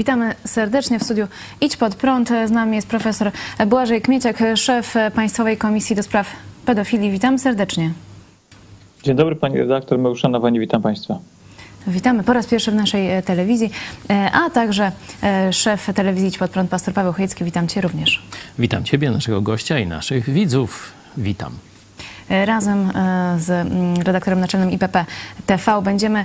Witamy serdecznie w studiu Idź Pod Prąd. Z nami jest profesor Błażej Kmieciak, szef Państwowej Komisji do Spraw Pedofilii. Witam serdecznie. Dzień dobry pani redaktor, my uszanowani, witam państwa. Witamy po raz pierwszy w naszej e, telewizji, e, a także e, szef telewizji Idź Pod Prąd, pastor Paweł Chojecki. Witam cię również. Witam ciebie, naszego gościa i naszych widzów. Witam. Razem z mm, redaktorem naczelnym IPP TV będziemy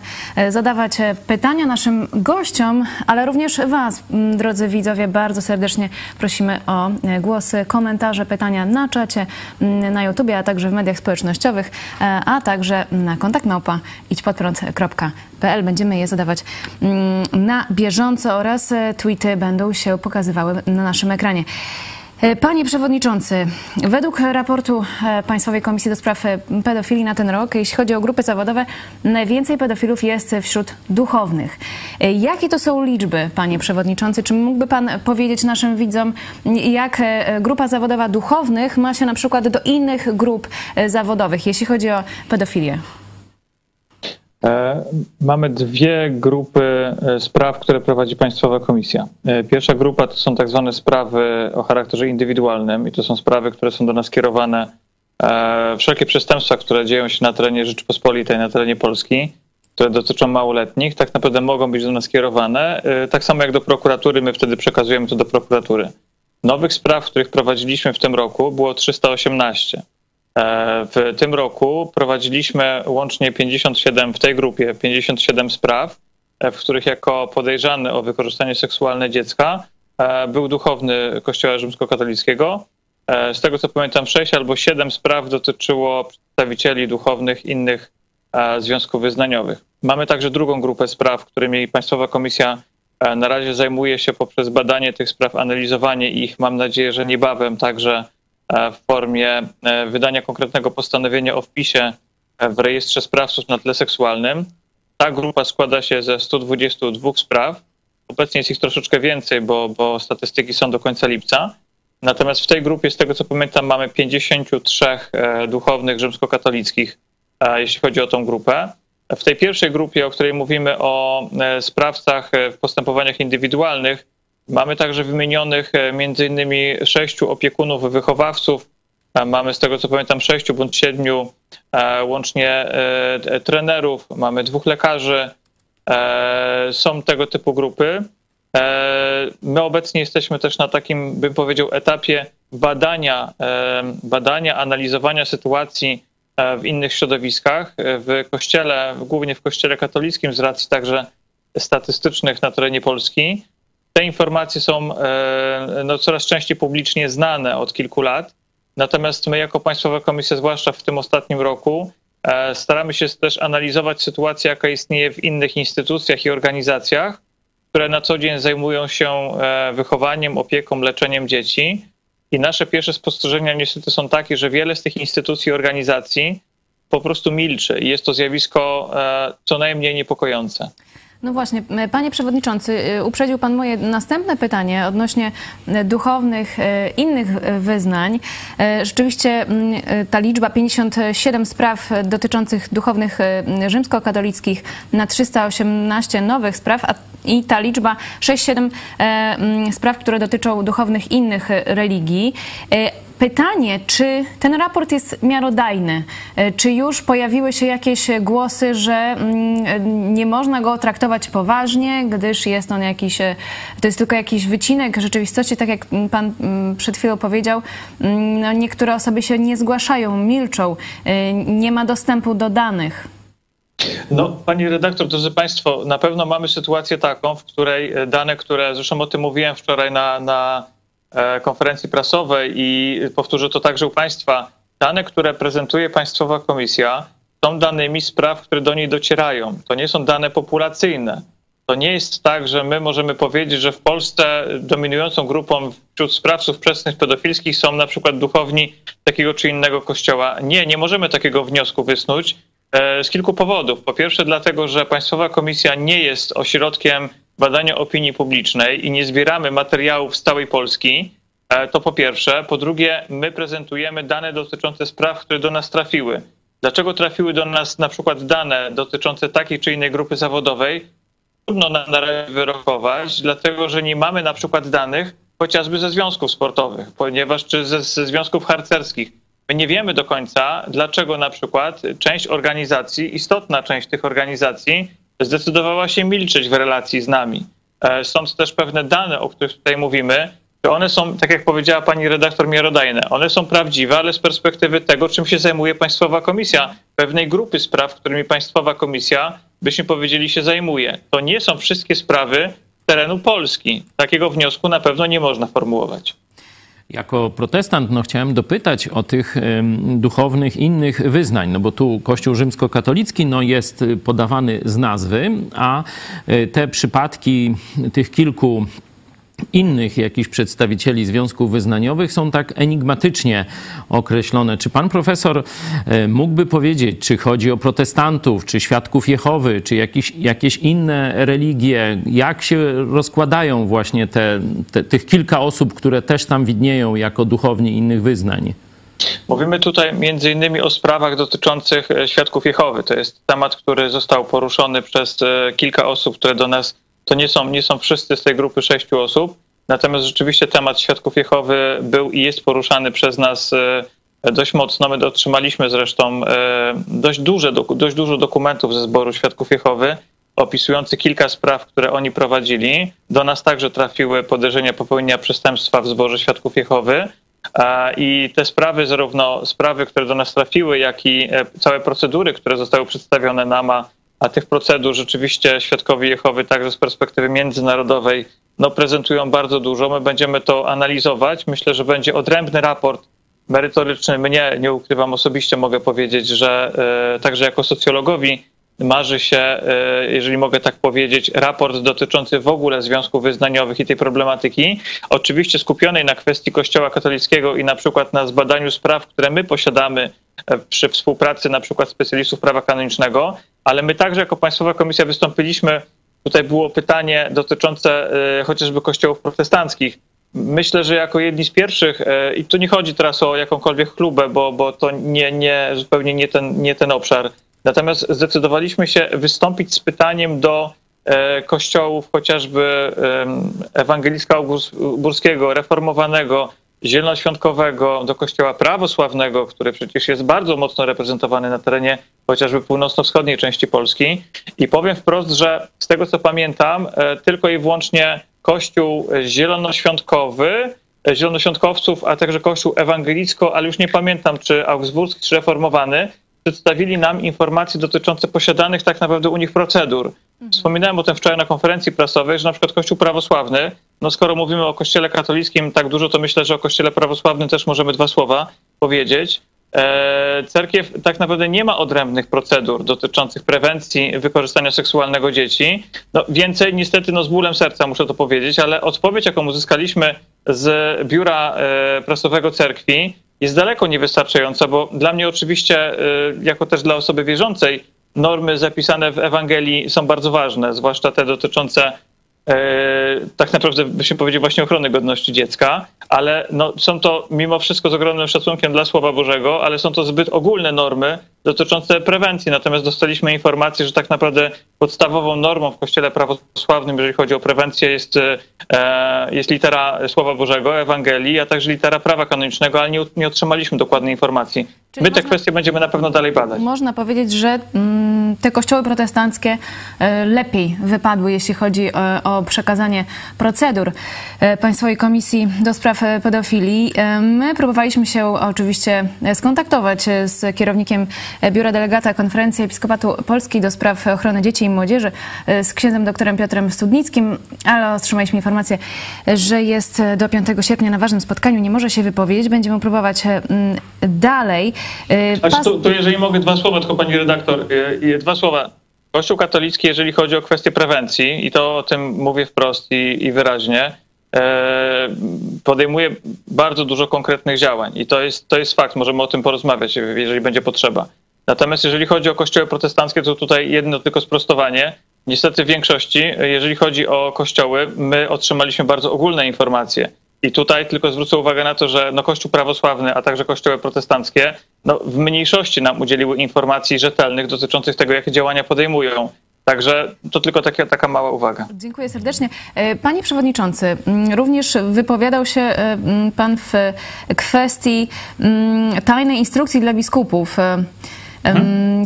zadawać pytania naszym gościom, ale również Was, mm, drodzy widzowie, bardzo serdecznie prosimy o głosy, komentarze, pytania na czacie, mm, na YouTubie, a także w mediach społecznościowych, a także na kontakt małpa idźpodprąd.pl. Będziemy je zadawać na bieżąco oraz tweety będą się pokazywały na naszym ekranie. E, panie Przewodniczący, według raportu e, Państwowej Komisji do Spraw e, Pedofilii na ten rok, jeśli chodzi o grupy zawodowe, najwięcej pedofilów jest wśród duchownych. Jakie to są liczby, Panie Przewodniczący? Czy mógłby Pan powiedzieć naszym widzom, jak grupa zawodowa duchownych ma się na przykład do innych grup zawodowych, jeśli chodzi o pedofilię? E, mamy dwie grupy e, spraw, które prowadzi Państwowa Komisja. E, pierwsza grupa to są tak zwane sprawy o charakterze indywidualnym i to są sprawy, które są do nas kierowane. Wszelkie przestępstwa, które dzieją się na terenie Rzeczypospolitej, na terenie Polski, które dotyczą małoletnich, tak naprawdę mogą być do nas kierowane. Tak samo jak do prokuratury, my wtedy przekazujemy to do prokuratury. Nowych spraw, których prowadziliśmy w tym roku, było 318. E, w tym roku prowadziliśmy łącznie 57 w tej grupie 57 spraw, e, w których jako podejrzany o wykorzystanie seksualne dziecka e, był duchowny Kościoła Rzymskokatolickiego. Z tego co pamiętam, 6 albo 7 spraw dotyczyło przedstawicieli duchownych innych związków wyznaniowych. Mamy także drugą grupę spraw, którymi Państwowa Komisja na razie zajmuje się poprzez badanie tych spraw, analizowanie ich. Mam nadzieję, że niebawem także w formie e, wydania konkretnego postanowienia o wpisie e, w rejestrze sprawców na tle seksualnym. Ta grupa składa się ze 122 spraw. Obecnie jest ich troszeczkę więcej, bo, bo statystyki są do końca lipca. Natomiast w tej grupie, z tego co pamiętam, mamy 53 duchownych rzymskokatolickich, jeśli chodzi o tą grupę. W tej pierwszej grupie, o której mówimy o sprawcach w postępowaniach indywidualnych, Mamy także wymienionych e, innymi sześciu opiekunów, wychowawców. E, mamy z tego co pamiętam sześciu bądź siedmiu e, łącznie trenerów, mamy dwóch lekarzy. Są tego typu grupy. My obecnie jesteśmy też na takim, bym powiedział, etapie badania, badania, analizowania sytuacji w innych środowiskach. W kościele, głównie w kościele katolickim, z racji także statystycznych na terenie Polski. Te informacje są e, no, coraz częściej publicznie znane od kilku lat. Natomiast my, jako Państwowa Komisja, zwłaszcza w tym ostatnim roku, e, staramy się też analizować sytuację, jaka istnieje w innych instytucjach i organizacjach, które na co dzień zajmują się e, wychowaniem, opieką, leczeniem dzieci. I nasze pierwsze spostrzeżenia niestety są takie, że wiele z tych instytucji i organizacji po prostu milczy i jest to zjawisko co najmniej niepokojące. No właśnie, panie przewodniczący, y, uprzedził pan moje następne pytanie odnośnie y, duchownych, y, innych wyznań. Rzeczywiście ta liczba 57 spraw dotyczących duchownych rzymskokatolickich na 318 nowych spraw, a i ta liczba 6-7 spraw, które dotyczą duchownych innych religii. Pytanie, czy ten raport jest miarodajny? E, czy już pojawiły się jakieś głosy, że mm, nie można go traktować poważnie, gdyż jest on jakiś, e, to jest tylko jakiś wycinek rzeczywistości, tak jak pan mm, przed chwilą powiedział, mm, no niektóre osoby się nie zgłaszają, milczą, e, nie ma dostępu do danych. No, pani redaktor, drodzy Państwo, na pewno mamy sytuację taką, w której dane, które zresztą o tym mówiłem wczoraj na, na E, konferencji prasowej i powtórzę to także u Państwa, dane, które prezentuje Państwowa Komisja, są danymi spraw, które do niej docierają. To nie są dane populacyjne. To nie jest tak, że my możemy powiedzieć, że w Polsce dominującą grupą wśród sprawców przestępstw pedofilskich są na przykład duchowni takiego czy innego kościoła. Nie, nie możemy takiego wniosku wysnuć e, z kilku powodów. Po pierwsze, dlatego, że Państwowa Komisja nie jest ośrodkiem badania opinii publicznej i nie zbieramy materiałów z całej Polski, e, to po pierwsze. Po drugie, my prezentujemy dane dotyczące spraw, które do nas trafiły. Dlaczego trafiły do nas na przykład dane dotyczące takiej czy innej grupy zawodowej? trudno nam na razie wyrokować, dlatego że nie mamy na przykład danych chociażby ze związków sportowych, ponieważ czy ze, ze związków harcerskich. My nie wiemy do końca, dlaczego na przykład część organizacji, istotna część tych organizacji zdecydowała się milczeć w relacji z nami. E, Są też pewne dane, o których tutaj mówimy, że one są, tak jak powiedziała pani redaktor miarodajne, one są prawdziwe, ale z perspektywy tego, czym się zajmuje Państwowa Komisja, pewnej grupy spraw, którymi Państwowa Komisja, byśmy powiedzieli, się zajmuje. To nie są wszystkie sprawy terenu Polski. Takiego wniosku na pewno nie można formułować. Jako protestant no, chciałem dopytać o tych duchownych innych wyznań, no bo tu Kościół rzymskokatolicki no, jest podawany z nazwy, a y, te przypadki tych kilku innych jakichś przedstawicieli związków wyznaniowych są tak enigmatycznie określone. Czy pan profesor e, mógłby powiedzieć, czy chodzi o protestantów, czy świadków Jehowy, czy jakieś, jakieś inne religie, jak się rozkładają właśnie te, te, tych kilka osób, które też tam widnieją jako duchowni innych wyznań? Mówimy tutaj między innymi o sprawach dotyczących e, świadków Jehowy. To jest temat, który został poruszony przez e, kilka osób, które do nas, to nie są, nie są wszyscy z tej grupy sześciu osób, natomiast rzeczywiście temat świadków Jehowy był i jest poruszany przez nas e, dość mocno. My otrzymaliśmy zresztą e, dość, duże, dość dużo dokumentów ze zboru świadków Jehowy, opisujący kilka spraw, które oni prowadzili. Do nas także trafiły podejrzenia popełnienia przestępstwa w zborze świadków Jehowy. I te sprawy, zarówno sprawy, które do nas trafiły, jak i e, całe procedury, które zostały przedstawione nam, a, a tych procedur rzeczywiście świadkowie Jehowy także z perspektywy międzynarodowej no, prezentują bardzo dużo. My będziemy to analizować. Myślę, że będzie odrębny raport merytoryczny. Mnie, nie ukrywam, osobiście mogę powiedzieć, że e, także jako socjologowi marzy się, e, jeżeli mogę tak powiedzieć, raport dotyczący w ogóle związków wyznaniowych i tej problematyki. Oczywiście skupionej na kwestii Kościoła katolickiego i na przykład na zbadaniu spraw, które my posiadamy e, przy współpracy na przykład specjalistów prawa kanonicznego, ale my także jako Państwowa Komisja wystąpiliśmy, tutaj było pytanie dotyczące e, chociażby kościołów protestanckich. Myślę, że jako jedni z pierwszych, e, i tu nie chodzi teraz o jakąkolwiek klubę, bo, bo to nie, nie, zupełnie nie ten, nie ten obszar, Natomiast zdecydowaliśmy się wystąpić z pytaniem do e, kościołów chociażby em, Ewangeliska Augustburskiego, reformowanego, zielonoświątkowego, do kościoła prawosławnego, który przecież jest bardzo mocno reprezentowany na terenie chociażby północno-wschodniej części Polski. I powiem wprost, że z tego co pamiętam, e, tylko i wyłącznie kościół zielonoświątkowy, e, zielonoświątkowców, a także kościół ewangelicko, ale już nie pamiętam, czy augsburski, czy reformowany, przedstawili nam informacje dotyczące posiadanych tak naprawdę u nich procedur. Wspominałem o tym wczoraj na konferencji prasowej, że na przykład Kościół prawosławny, no skoro mówimy o Kościele katolickim tak dużo, to myślę, że o Kościele prawosławnym też możemy dwa słowa powiedzieć. E, Cerkiew tak naprawdę nie ma odrębnych procedur dotyczących prewencji wykorzystania seksualnego dzieci. No, więcej niestety no, z bólem serca muszę to powiedzieć, ale odpowiedź, jaką uzyskaliśmy z biura e, prasowego cerkwi, jest daleko niewystarczająca, bo dla mnie oczywiście, y, jako też dla osoby wierzącej, normy zapisane w Ewangelii są bardzo ważne, zwłaszcza te dotyczące e, tak naprawdę byśmy powiedzieli właśnie ochrony godności dziecka, ale no, są to mimo wszystko z ogromnym szacunkiem dla Słowa Bożego, ale są to zbyt ogólne normy dotyczące prewencji. Natomiast dostaliśmy informację, że tak naprawdę podstawową normą w Kościele prawosławnym, jeżeli chodzi o prewencję, jest, e, jest litera Słowa Bożego, Ewangelii, a także litera prawa kanonicznego, ale nie, nie otrzymaliśmy dokładnej informacji. Czyli My te można- kwestie będziemy na pewno dalej badać. Można powiedzieć, że mm, te kościoły protestanckie e, lepiej wypadły, jeśli chodzi e, o przekazanie procedur e, Państwowej Komisji do Spraw Pedofilii. My próbowaliśmy się oczywiście skontaktować z kierownikiem Biura Delegata Konferencji Episkopatu Polski do Spraw Ochrony Dzieci i Młodzieży, z księdzem doktorem Piotrem Studnickim, ale otrzymaliśmy informację, że jest do 5 sierpnia na ważnym spotkaniu, nie może się wypowiedzieć. Będziemy próbować dalej. Znaczy, pas- to, to jeżeli mogę dwa słowa, tylko pani redaktor, y, y, dwa słowa. Kościół katolicki, jeżeli chodzi o kwestię prewencji, i to o tym mówię wprost i, i wyraźnie, e, podejmuje bardzo dużo konkretnych działań. I to jest, to jest fakt, możemy o tym porozmawiać, jeżeli będzie potrzeba. Natomiast jeżeli chodzi o kościoły protestanckie, to tutaj jedno tylko sprostowanie. Niestety w większości, jeżeli chodzi o kościoły, my otrzymaliśmy bardzo ogólne informacje. I tutaj tylko zwrócę uwagę na to, że no Kościół prawosławny, a także kościoły protestanckie no w mniejszości nam udzieliły informacji rzetelnych dotyczących tego, jakie działania podejmują. Także to tylko takie, taka mała uwaga. Dziękuję serdecznie. E, panie Przewodniczący, mm, również wypowiadał się e, mm, Pan w kwestii mm, tajnej instrukcji dla biskupów. E,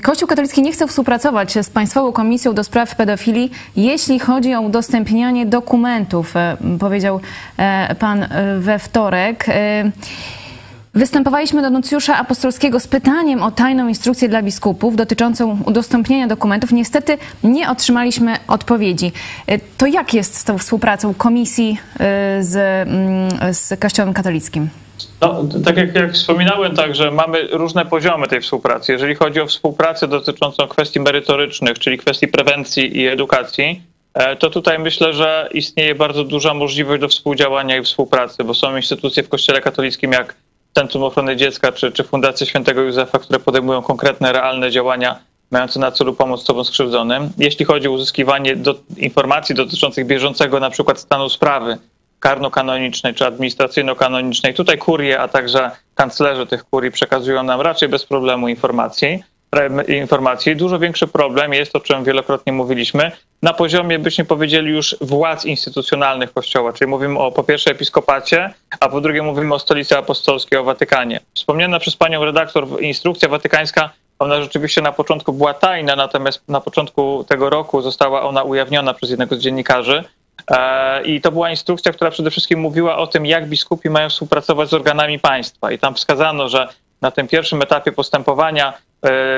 Kościół katolicki nie chce współpracować z Państwową Komisją do Spraw Pedofilii, jeśli chodzi o udostępnianie dokumentów, powiedział Pan we wtorek. Występowaliśmy do nuncjusza apostolskiego z pytaniem o tajną instrukcję dla biskupów dotyczącą udostępniania dokumentów. Niestety nie otrzymaliśmy odpowiedzi. E, to jak jest z tą współpracą komisji e, z, mm, z Kościołem katolickim? No, tak jak, jak wspominałem, także mamy różne poziomy tej współpracy. Jeżeli chodzi o współpracę dotyczącą kwestii merytorycznych, czyli kwestii prewencji i edukacji, e, to tutaj myślę, że istnieje bardzo duża możliwość do współdziałania i współpracy, bo są instytucje w Kościele katolickim jak Centrum Ochrony Dziecka czy, czy Fundacja Świętego Józefa, które podejmują konkretne, realne działania mające na celu pomoc osobom skrzywdzonym. Jeśli chodzi o uzyskiwanie do, informacji dotyczących bieżącego na przykład stanu sprawy karno-kanonicznej czy administracyjno-kanonicznej, tutaj kurie, a także kanclerze tych kurii przekazują nam raczej bez problemu informacji informacji. Dużo większy problem jest, o czym wielokrotnie mówiliśmy, na poziomie, byśmy powiedzieli, już władz instytucjonalnych Kościoła, czyli mówimy o po pierwsze episkopacie, a po drugie mówimy o stolicy apostolskiej, o Watykanie. Wspomniana przez panią redaktor instrukcja watykańska, ona rzeczywiście na początku była tajna, natomiast na początku tego roku została ona ujawniona przez jednego z dziennikarzy. E, I to była instrukcja, która przede wszystkim mówiła o tym, jak biskupi mają współpracować z organami państwa. I tam wskazano, że na tym pierwszym etapie postępowania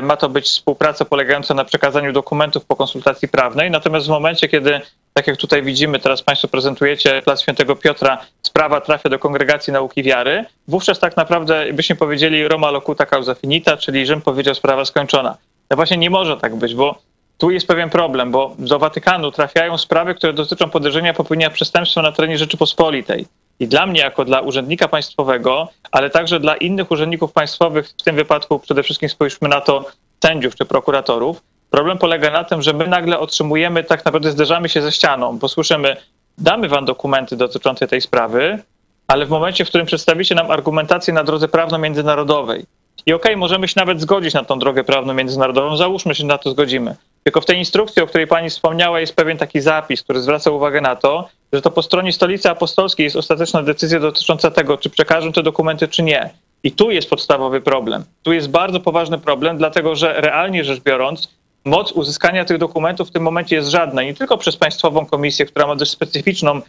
ma to być współpraca polegająca na przekazaniu dokumentów po konsultacji prawnej. Natomiast w momencie, kiedy, tak jak tutaj widzimy, teraz Państwo prezentujecie Plac Świętego Piotra, sprawa trafia do Kongregacji Nauki Wiary, wówczas tak naprawdę byśmy powiedzieli Roma locuta causa finita, czyli Rzym powiedział sprawa skończona. No właśnie nie może tak być, bo tu jest pewien problem, bo do Watykanu trafiają sprawy, które dotyczą podejrzenia popełnienia przestępstwa na terenie Rzeczypospolitej. I dla mnie, jako dla urzędnika państwowego, ale także dla innych urzędników państwowych, w tym wypadku przede wszystkim spojrzmy na to sędziów czy prokuratorów, problem polega na tym, że my nagle otrzymujemy, tak naprawdę zderzamy się ze ścianą, bo słyszymy, damy wam dokumenty dotyczące tej sprawy, ale w momencie, w którym przedstawicie nam argumentację na drodze prawno-międzynarodowej, i okej, okay, możemy się nawet zgodzić na tą drogę prawną międzynarodową, załóżmy się na to zgodzimy. Tylko w tej instrukcji, o której pani wspomniała, jest pewien taki zapis, który zwraca uwagę na to, że to po stronie Stolicy Apostolskiej jest ostateczna decyzja dotycząca tego, czy przekażą te dokumenty, czy nie. I tu jest podstawowy problem. Tu jest bardzo poważny problem, dlatego że realnie rzecz biorąc, moc uzyskania tych dokumentów w tym momencie jest żadna. Nie tylko przez Państwową Komisję, która ma dość specyficzną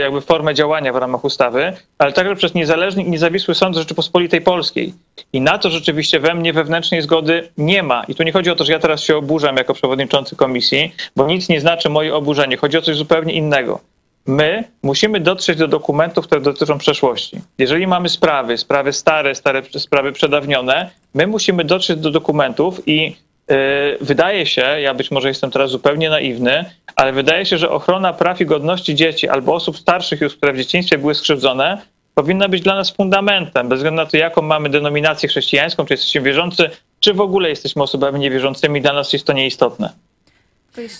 jakby formę działania w ramach ustawy, ale także przez niezależny i niezawisły sąd Rzeczypospolitej Polskiej. I na to rzeczywiście we mnie wewnętrznej zgody nie ma. I tu nie chodzi o to, że ja teraz się oburzam jako przewodniczący komisji, bo nic nie znaczy moje oburzenie. Chodzi o coś zupełnie innego. My musimy dotrzeć do dokumentów, które dotyczą przeszłości. Jeżeli mamy sprawy, sprawy stare, stare sprawy przedawnione, my musimy dotrzeć do dokumentów i wydaje się, ja być może jestem teraz zupełnie naiwny, ale wydaje się, że ochrona praw i godności dzieci albo osób starszych już, które w dzieciństwie były skrzywdzone, powinna być dla nas fundamentem, bez względu na to, jaką mamy denominację chrześcijańską, czy jesteśmy wierzący, czy w ogóle jesteśmy osobami niewierzącymi, dla nas jest to nieistotne.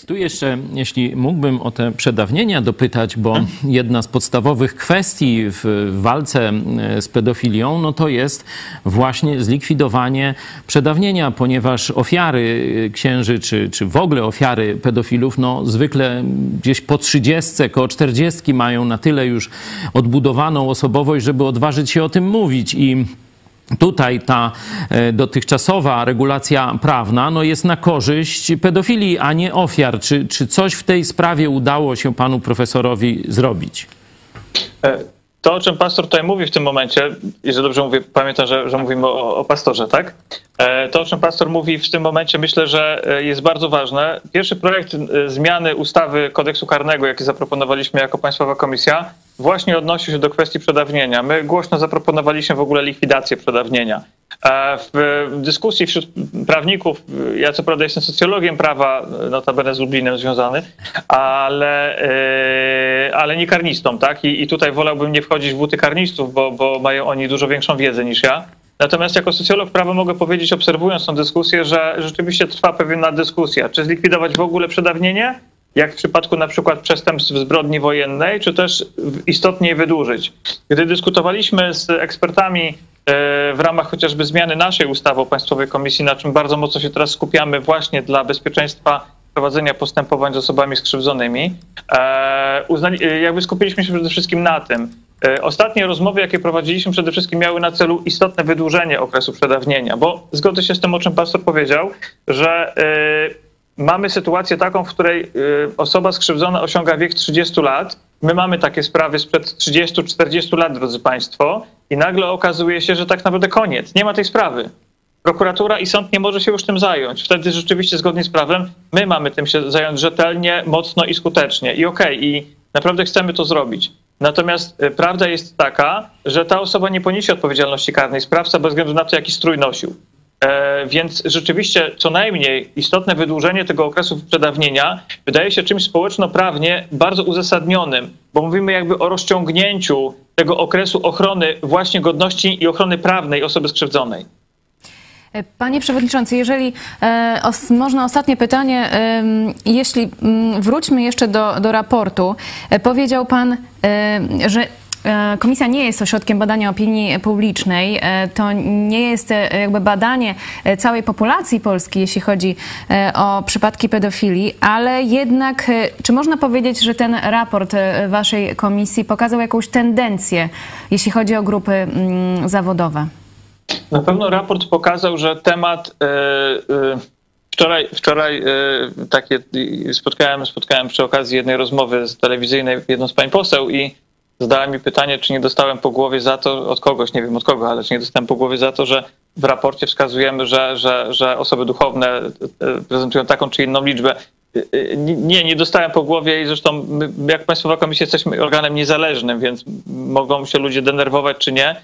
Tu jeszcze, jeśli mógłbym o te przedawnienia dopytać, bo jedna z podstawowych kwestii w walce e, z pedofilią, no to jest właśnie zlikwidowanie przedawnienia, ponieważ ofiary e, księży, czy, czy w ogóle ofiary pedofilów, no zwykle gdzieś po trzydziestce, koło czterdziestki mają na tyle już odbudowaną osobowość, żeby odważyć się o tym mówić. I Tutaj ta e, dotychczasowa regulacja prawna no jest na korzyść pedofilii, a nie ofiar. Czy, czy coś w tej sprawie udało się panu profesorowi zrobić? E, to, o czym pastor tutaj mówi w tym momencie, jeżeli dobrze mówię, pamiętam, że, że mówimy o, o, pastorze, tak? E, to, o czym pastor mówi w tym momencie, myślę, że jest bardzo ważne. Pierwszy projekt zmiany ustawy kodeksu karnego, jaki zaproponowaliśmy jako Państwowa Komisja, właśnie odnosi się do kwestii przedawnienia. My głośno zaproponowaliśmy w ogóle likwidację przedawnienia. W dyskusji wśród prawników, ja co prawda jestem socjologiem prawa, notabene z Lublinem związany, ale, e, ale nie karnistą, tak? I, I tutaj wolałbym nie wchodzić w buty karnistów, bo, bo mają oni dużo większą wiedzę niż ja. Natomiast jako socjolog prawa mogę powiedzieć, obserwując tę dyskusję, że rzeczywiście trwa pewna dyskusja, czy zlikwidować w ogóle przedawnienie, jak w przypadku na przykład przestępstw zbrodni wojennej, czy też istotnie wydłużyć. Gdy dyskutowaliśmy z ekspertami e, w ramach chociażby zmiany naszej ustawy o Państwowej Komisji, na czym bardzo mocno się teraz skupiamy właśnie dla bezpieczeństwa prowadzenia postępowań z osobami skrzywdzonymi, e, uznali, e, jakby skupiliśmy się przede wszystkim na tym. Ostatnie rozmowy, jakie prowadziliśmy, przede wszystkim miały na celu istotne wydłużenie okresu przedawnienia, bo zgodzę się z tym, o czym pastor powiedział, że mamy sytuację taką, w której y, osoba skrzywdzona osiąga wiek 30 lat. My mamy takie sprawy sprzed 30-40 lat, drodzy Państwo, i nagle okazuje się, że tak naprawdę koniec, nie ma tej sprawy. Prokuratura i sąd nie może się już tym zająć. Wtedy rzeczywiście zgodnie z prawem my mamy tym się zająć rzetelnie, mocno i skutecznie. I okej, i naprawdę chcemy to zrobić. Natomiast y, prawda jest taka, że ta osoba nie poniesie odpowiedzialności karnej, sprawca bez względu na to, jaki strój nosił. E, Więc rzeczywiście co najmniej istotne wydłużenie tego okresu przedawnienia wydaje się czymś społeczno-prawnie bardzo uzasadnionym, bo mówimy jakby o rozciągnięciu tego okresu ochrony właśnie godności i ochrony prawnej osoby skrzywdzonej. Panie Przewodniczący, jeżeli e, os, można ostatnie pytanie, jeśli wróćmy jeszcze do, do raportu. E, powiedział Pan, e, że e, Komisja nie jest ośrodkiem badania opinii publicznej. E, To nie jest e, jakby badanie e, całej populacji polskiej, jeśli chodzi e, o przypadki pedofilii, ale jednak, e, czy można powiedzieć, że ten raport e, Waszej komisji pokazał jakąś tendencję, jeśli chodzi o grupy mm, zawodowe? Na pewno raport pokazał, że temat e, e, wczoraj, wczoraj e, takie spotkałem, spotkałem przy okazji jednej rozmowy z telewizyjnej jedną z pań poseł i zadała mi pytanie, czy nie dostałem po głowie za to od kogoś, nie wiem od kogo, ale czy nie dostałem po głowie za to, że w raporcie wskazujemy, że, że, że osoby duchowne e, prezentują taką czy inną liczbę. E, e, Nie, nie dostałem po głowie i zresztą my, jak Państwowa Komisja jesteśmy organem niezależnym, więc mogą się ludzie denerwować czy nie.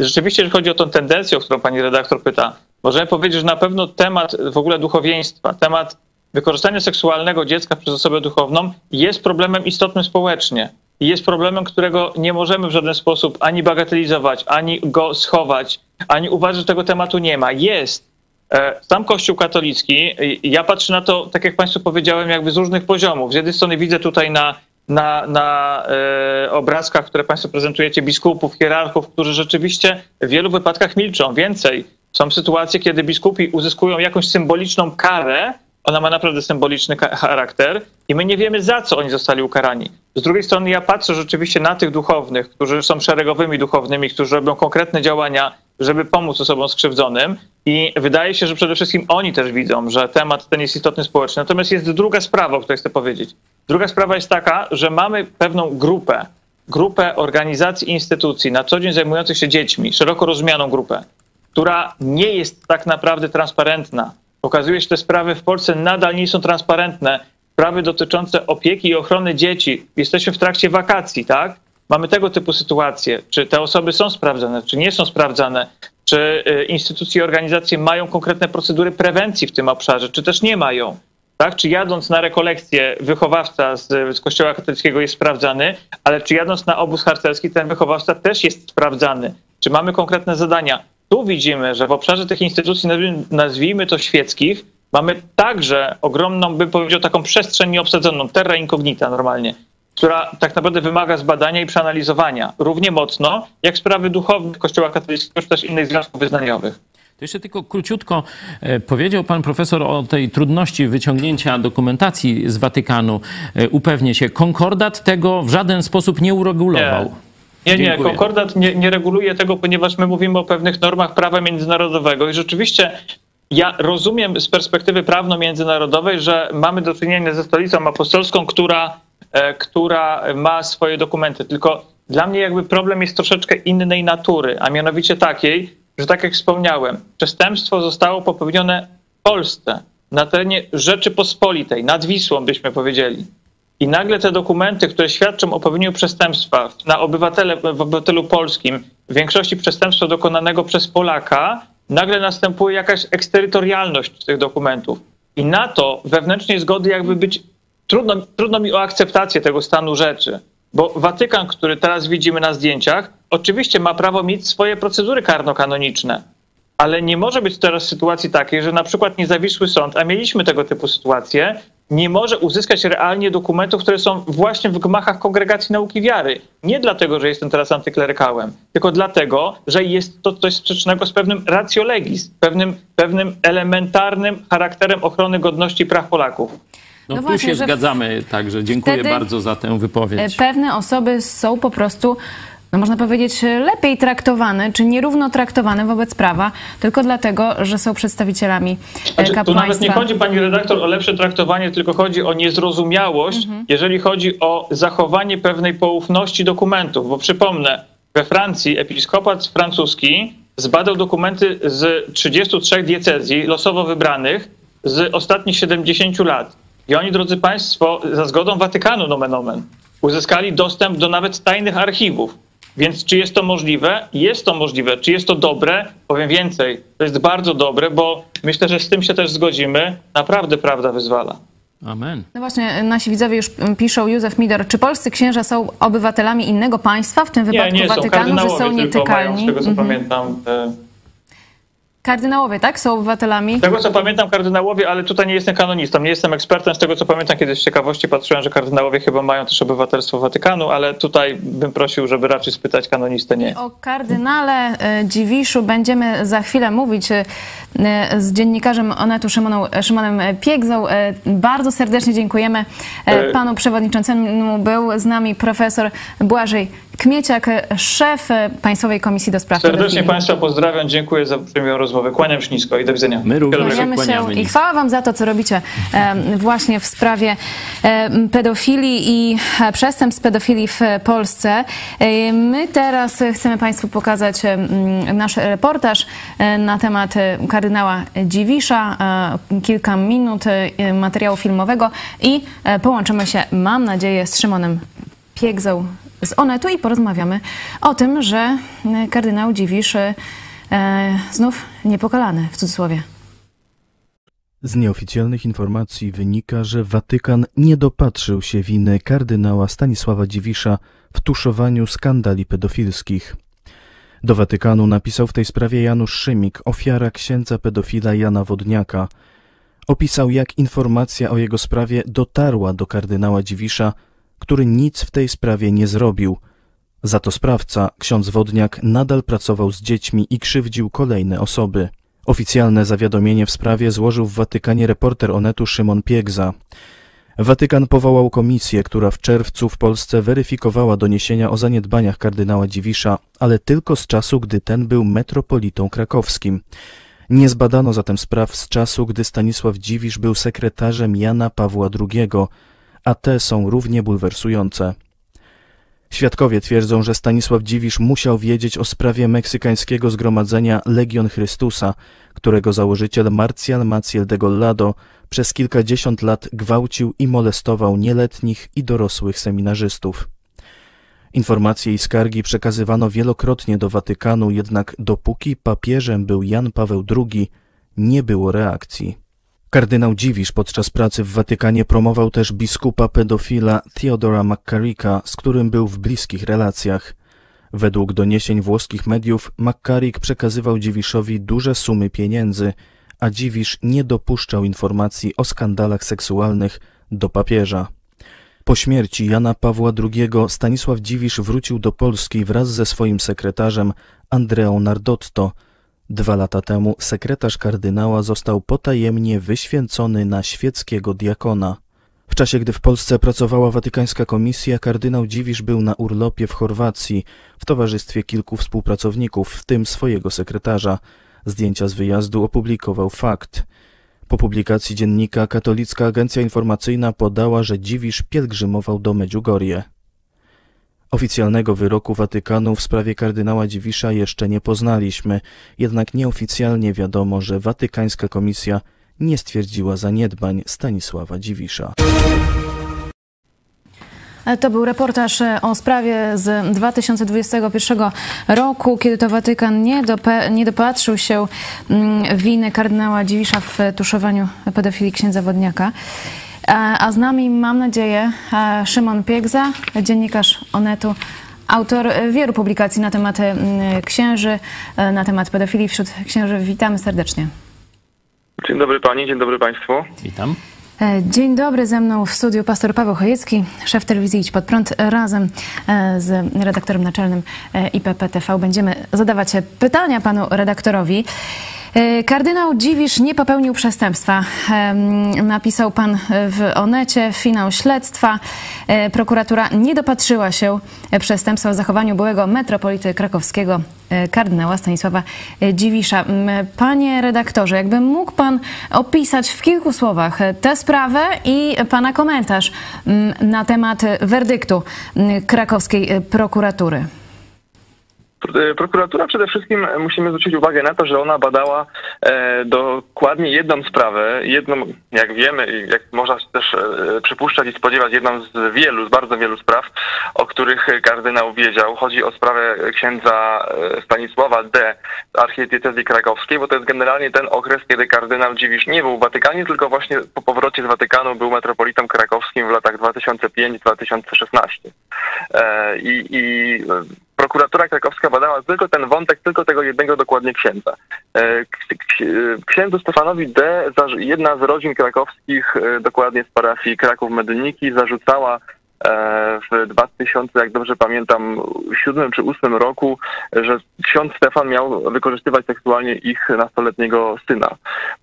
Rzeczywiście, jeżeli chodzi o tą tendencję, o którą pani redaktor pyta, możemy powiedzieć, że na pewno temat w ogóle duchowieństwa, temat wykorzystania seksualnego dziecka przez osobę duchowną jest problemem istotnym społecznie. Jest problemem, którego nie możemy w żaden sposób ani bagatelizować, ani go schować, ani uważać, że tego tematu nie ma. Jest. E, Sam Kościół katolicki, ja patrzę na to, tak jak Państwu powiedziałem, jakby z różnych poziomów. Z jednej strony widzę tutaj na, na, na e, obrazkach, które Państwo prezentujecie, biskupów, hierarchów, którzy rzeczywiście w wielu wypadkach milczą. Więcej, są sytuacje, kiedy biskupi uzyskują jakąś symboliczną karę, ona ma naprawdę symboliczny charakter i my nie wiemy, za co oni zostali ukarani. Z drugiej strony ja patrzę rzeczywiście na tych duchownych, którzy są szeregowymi duchownymi, którzy robią konkretne działania, żeby pomóc osobom skrzywdzonym i wydaje się, że przede wszystkim oni też widzą, że temat ten jest istotny społecznie. Natomiast jest druga sprawa, o której chcę powiedzieć. Druga sprawa jest taka, że mamy pewną grupę, grupę organizacji i instytucji na co dzień zajmujących się dziećmi, szeroko rozumianą grupę, która nie jest tak naprawdę transparentna. Okazuje się, że te sprawy w Polsce nadal nie są transparentne. Sprawy dotyczące opieki i ochrony dzieci. Jesteśmy w trakcie wakacji, tak? Mamy tego typu sytuacje. Czy te osoby są sprawdzane, czy nie są sprawdzane? Czy y, instytucje i organizacje mają konkretne procedury prewencji w tym obszarze, czy też nie mają? Tak? Czy jadąc na rekolekcję wychowawca z, z Kościoła katolickiego jest sprawdzany, ale czy jadąc na obóz harcerski ten wychowawca też jest sprawdzany? Czy mamy konkretne zadania? Tu widzimy, że w obszarze tych instytucji, nazwijmy- to świeckich, mamy także ogromną, bym powiedział, taką przestrzeń nieobsadzoną, terra incognita normalnie, która tak naprawdę wymaga zbadania i przeanalizowania równie mocno jak sprawy duchowne Kościoła katolickiego czy też innych związków wyznaniowych. To jeszcze tylko króciutko e, powiedział pan profesor o tej trudności wyciągnięcia dokumentacji z Watykanu. E, Upewnię się, konkordat tego w żaden sposób nie uregulował. Nie, nie, Dziękuję. konkordat nie, nie reguluje tego, ponieważ my mówimy o pewnych normach prawa międzynarodowego i rzeczywiście ja rozumiem z perspektywy prawno-międzynarodowej, że mamy do czynienia ze stolicą apostolską, która, e, która ma swoje dokumenty. Tylko dla mnie jakby problem jest troszeczkę innej natury, a mianowicie takiej, że tak jak wspomniałem, przestępstwo zostało popełnione w Polsce, na terenie Rzeczypospolitej, nad Wisłą byśmy powiedzieli. I nagle te dokumenty, które świadczą o popełnieniu przestępstwa na obywatele, w obywatelu polskim, w większości przestępstwa dokonanego przez Polaka, nagle następuje jakaś eksterytorialność tych dokumentów. I na to wewnętrznej zgody jakby być trudno, trudno mi o akceptację tego stanu rzeczy. Bo Watykan, który teraz widzimy na zdjęciach, oczywiście ma prawo mieć swoje procedury karno-kanoniczne. Ale nie może być teraz sytuacji takiej, że na przykład niezawisły sąd, a mieliśmy tego typu sytuacje, nie może uzyskać realnie dokumentów, które są właśnie w gmachach Kongregacji Nauki Wiary. Nie dlatego, że jestem teraz antyklerykałem, tylko dlatego, że jest to coś sprzecznego z pewnym ratio legis, pewnym, pewnym elementarnym charakterem ochrony godności i praw Polaków. No, No tu właśnie, się zgadzamy, także dziękuję bardzo za tę wypowiedź. E, Pewne osoby są po prostu, no można powiedzieć, lepiej traktowane, czy nierówno traktowane wobec prawa, tylko dlatego, że są przedstawicielami e, Znaczy, tu nawet nie kapłaństwa. chodzi, pani redaktor, o lepsze traktowanie, tylko chodzi o niezrozumiałość, jeżeli chodzi o zachowanie pewnej poufności dokumentów. Bo przypomnę, we Francji episkopat francuski zbadał dokumenty z 33 diecezji losowo wybranych z ostatnich 70 lat. I oni, drodzy Państwo, za zgodą Watykanu, nomen omen, uzyskali dostęp do nawet tajnych archiwów. Więc czy jest to możliwe? Jest to możliwe. Czy jest to dobre? Powiem więcej. To jest bardzo dobre, bo myślę, że z tym się też zgodzimy. Naprawdę prawda wyzwala. Amen. No właśnie, nasi widzowie już mm, piszą, Józef Midor, czy polscy księża są obywatelami innego państwa, w tym Nie, wypadku nie są Watykanu, że są tylko mają, nietykalni? z tego co Mhm. pamiętam. e, Kardynałowie, tak? Są obywatelami? Z tego co pamiętam kardynałowie, ale tutaj nie jestem kanonistą, nie jestem ekspertem. Z tego co pamiętam, kiedyś z ciekawości patrzyłem, że kardynałowie chyba mają też obywatelstwo Watykanu, ale tutaj bym prosił, żeby raczej spytać kanonistę, nie. O kardynale e, Dziwiszu będziemy za chwilę mówić e, z dziennikarzem Onetu Szymoną, Szymonem Piegzą. E, Bardzo serdecznie dziękujemy e, E, panu przewodniczącemu. Był z nami profesor Błażej Kmieciak, e, szef e, Państwowej Komisji do Spraw Serdecznie. Państwa pozdrawiam, dziękuję za przyjemną rozmowę. Kłaniam się nisko i do widzenia. My również. Kłaniamy się i chwała Wam za to, co robicie właśnie w sprawie pedofilii i e, przestępstw pedofilii w Polsce. E, My teraz chcemy Państwu pokazać nasz reportaż e, na temat e, kardynała Dziwisza. E, Kilka minut e, materiału filmowego i e, połączymy się, mam nadzieję, z Szymonem Piegzą z Onetu i porozmawiamy o tym, że kardynał Dziwisz znów niepokalany, w cudzysłowie. Z nieoficjalnych informacji wynika, że Watykan nie dopatrzył się winy kardynała Stanisława Dziwisza w tuszowaniu skandali pedofilskich. Do Watykanu napisał w tej sprawie Janusz Szymik, ofiara księdza pedofila Jana Wodniaka. Opisał, jak informacja o jego sprawie dotarła do kardynała Dziwisza, który nic w tej sprawie nie zrobił. Za to sprawca, ksiądz Wodniak, nadal pracował z dziećmi i krzywdził kolejne osoby. Oficjalne zawiadomienie w sprawie złożył w Watykanie reporter Onetu Szymon Piegza. Watykan powołał komisję, która w czerwcu w Polsce weryfikowała doniesienia o zaniedbaniach kardynała Dziwisza, ale tylko z czasu, gdy ten był metropolitą krakowskim. Nie zbadano zatem spraw z czasu, gdy Stanisław Dziwisz był sekretarzem Jana Pawła II, a te są równie bulwersujące. Świadkowie twierdzą, że Stanisław Dziwisz musiał wiedzieć o sprawie meksykańskiego zgromadzenia Legion Chrystusa, którego założyciel Marcial Maciel de Gollado przez kilkadziesiąt lat gwałcił i molestował nieletnich i dorosłych seminarzystów. Informacje i skargi przekazywano wielokrotnie do Watykanu, jednak dopóki papieżem był Jan Paweł II, nie było reakcji. Kardynał Dziwisz podczas pracy w Watykanie promował też biskupa pedofila Theodora McCarricka, z którym był w bliskich relacjach. Według doniesień włoskich mediów McCarrick przekazywał Dziwiszowi duże sumy pieniędzy, a Dziwisz nie dopuszczał informacji o skandalach seksualnych do papieża. Po śmierci Jana Pawła II Stanisław Dziwisz wrócił do Polski wraz ze swoim sekretarzem Andreą Nardotto. Dwa lata temu sekretarz kardynała został potajemnie wyświęcony na świeckiego diakona. W czasie, gdy w Polsce pracowała watykańska komisja, kardynał Dziwisz był na urlopie w Chorwacji w towarzystwie kilku współpracowników, w tym swojego sekretarza. Zdjęcia z wyjazdu opublikował Fakt. Po publikacji dziennika katolicka agencja informacyjna podała, że Dziwisz pielgrzymował do Medjugorje. Oficjalnego wyroku Watykanu w sprawie kardynała Dziwisza jeszcze nie poznaliśmy, jednak nieoficjalnie wiadomo, że watykańska komisja nie stwierdziła zaniedbań Stanisława Dziwisza. To był reportaż o sprawie z 2021 roku, kiedy to Watykan nie, nie dopatrzył się mm, winy kardynała Dziwisza w tuszowaniu pedofilii księdza Wodniaka. A, a z nami, mam nadzieję, e, Szymon Piegza, dziennikarz Onetu, autor wielu publikacji na temat księży, e, na temat pedofilii wśród księży. Witamy serdecznie. Dzień dobry Pani, dzień dobry Państwu. Witam. E, Dzień dobry, ze mną w studiu pastor Paweł Chojecki, szef telewizji Idź Pod Prąd. Razem e, z redaktorem naczelnym e, IPP TV będziemy zadawać pytania panu redaktorowi. E, Kardynał Dziwisz nie popełnił przestępstwa. Napisał pan w Onecie finał śledztwa. E, Prokuratura nie dopatrzyła się przestępstwa w zachowaniu byłego metropolity krakowskiego e, kardynała Stanisława Dziwisza. Panie redaktorze, jakby mógł pan opisać w kilku słowach tę sprawę i pana komentarz na temat werdyktu krakowskiej prokuratury. Pr- Prokuratura przede wszystkim musimy zwrócić uwagę na to, że ona badała e, dokładnie jedną sprawę, jedną, jak wiemy, jak można też e, przypuszczać i spodziewać, jedną z wielu, z bardzo wielu spraw, o których kardynał wiedział. Chodzi o sprawę księdza e, Stanisława D. z archidiecezji krakowskiej, bo to jest generalnie ten okres, kiedy kardynał Dziwisz nie był w Watykanie, tylko właśnie po powrocie z Watykanu był metropolitą krakowskim w latach 2005-2016. E, I, i prokuratura krakowska badała tylko ten wątek, tylko tego jednego dokładnie księdza. E, k- Księdzu Stefanowi D., jedna z rodzin krakowskich, e, dokładnie z parafii Kraków-Medyniki, zarzucała e, w 2000, jak dobrze pamiętam, siódmym czy ósmym roku, że ksiądz Stefan miał wykorzystywać seksualnie ich nastoletniego syna.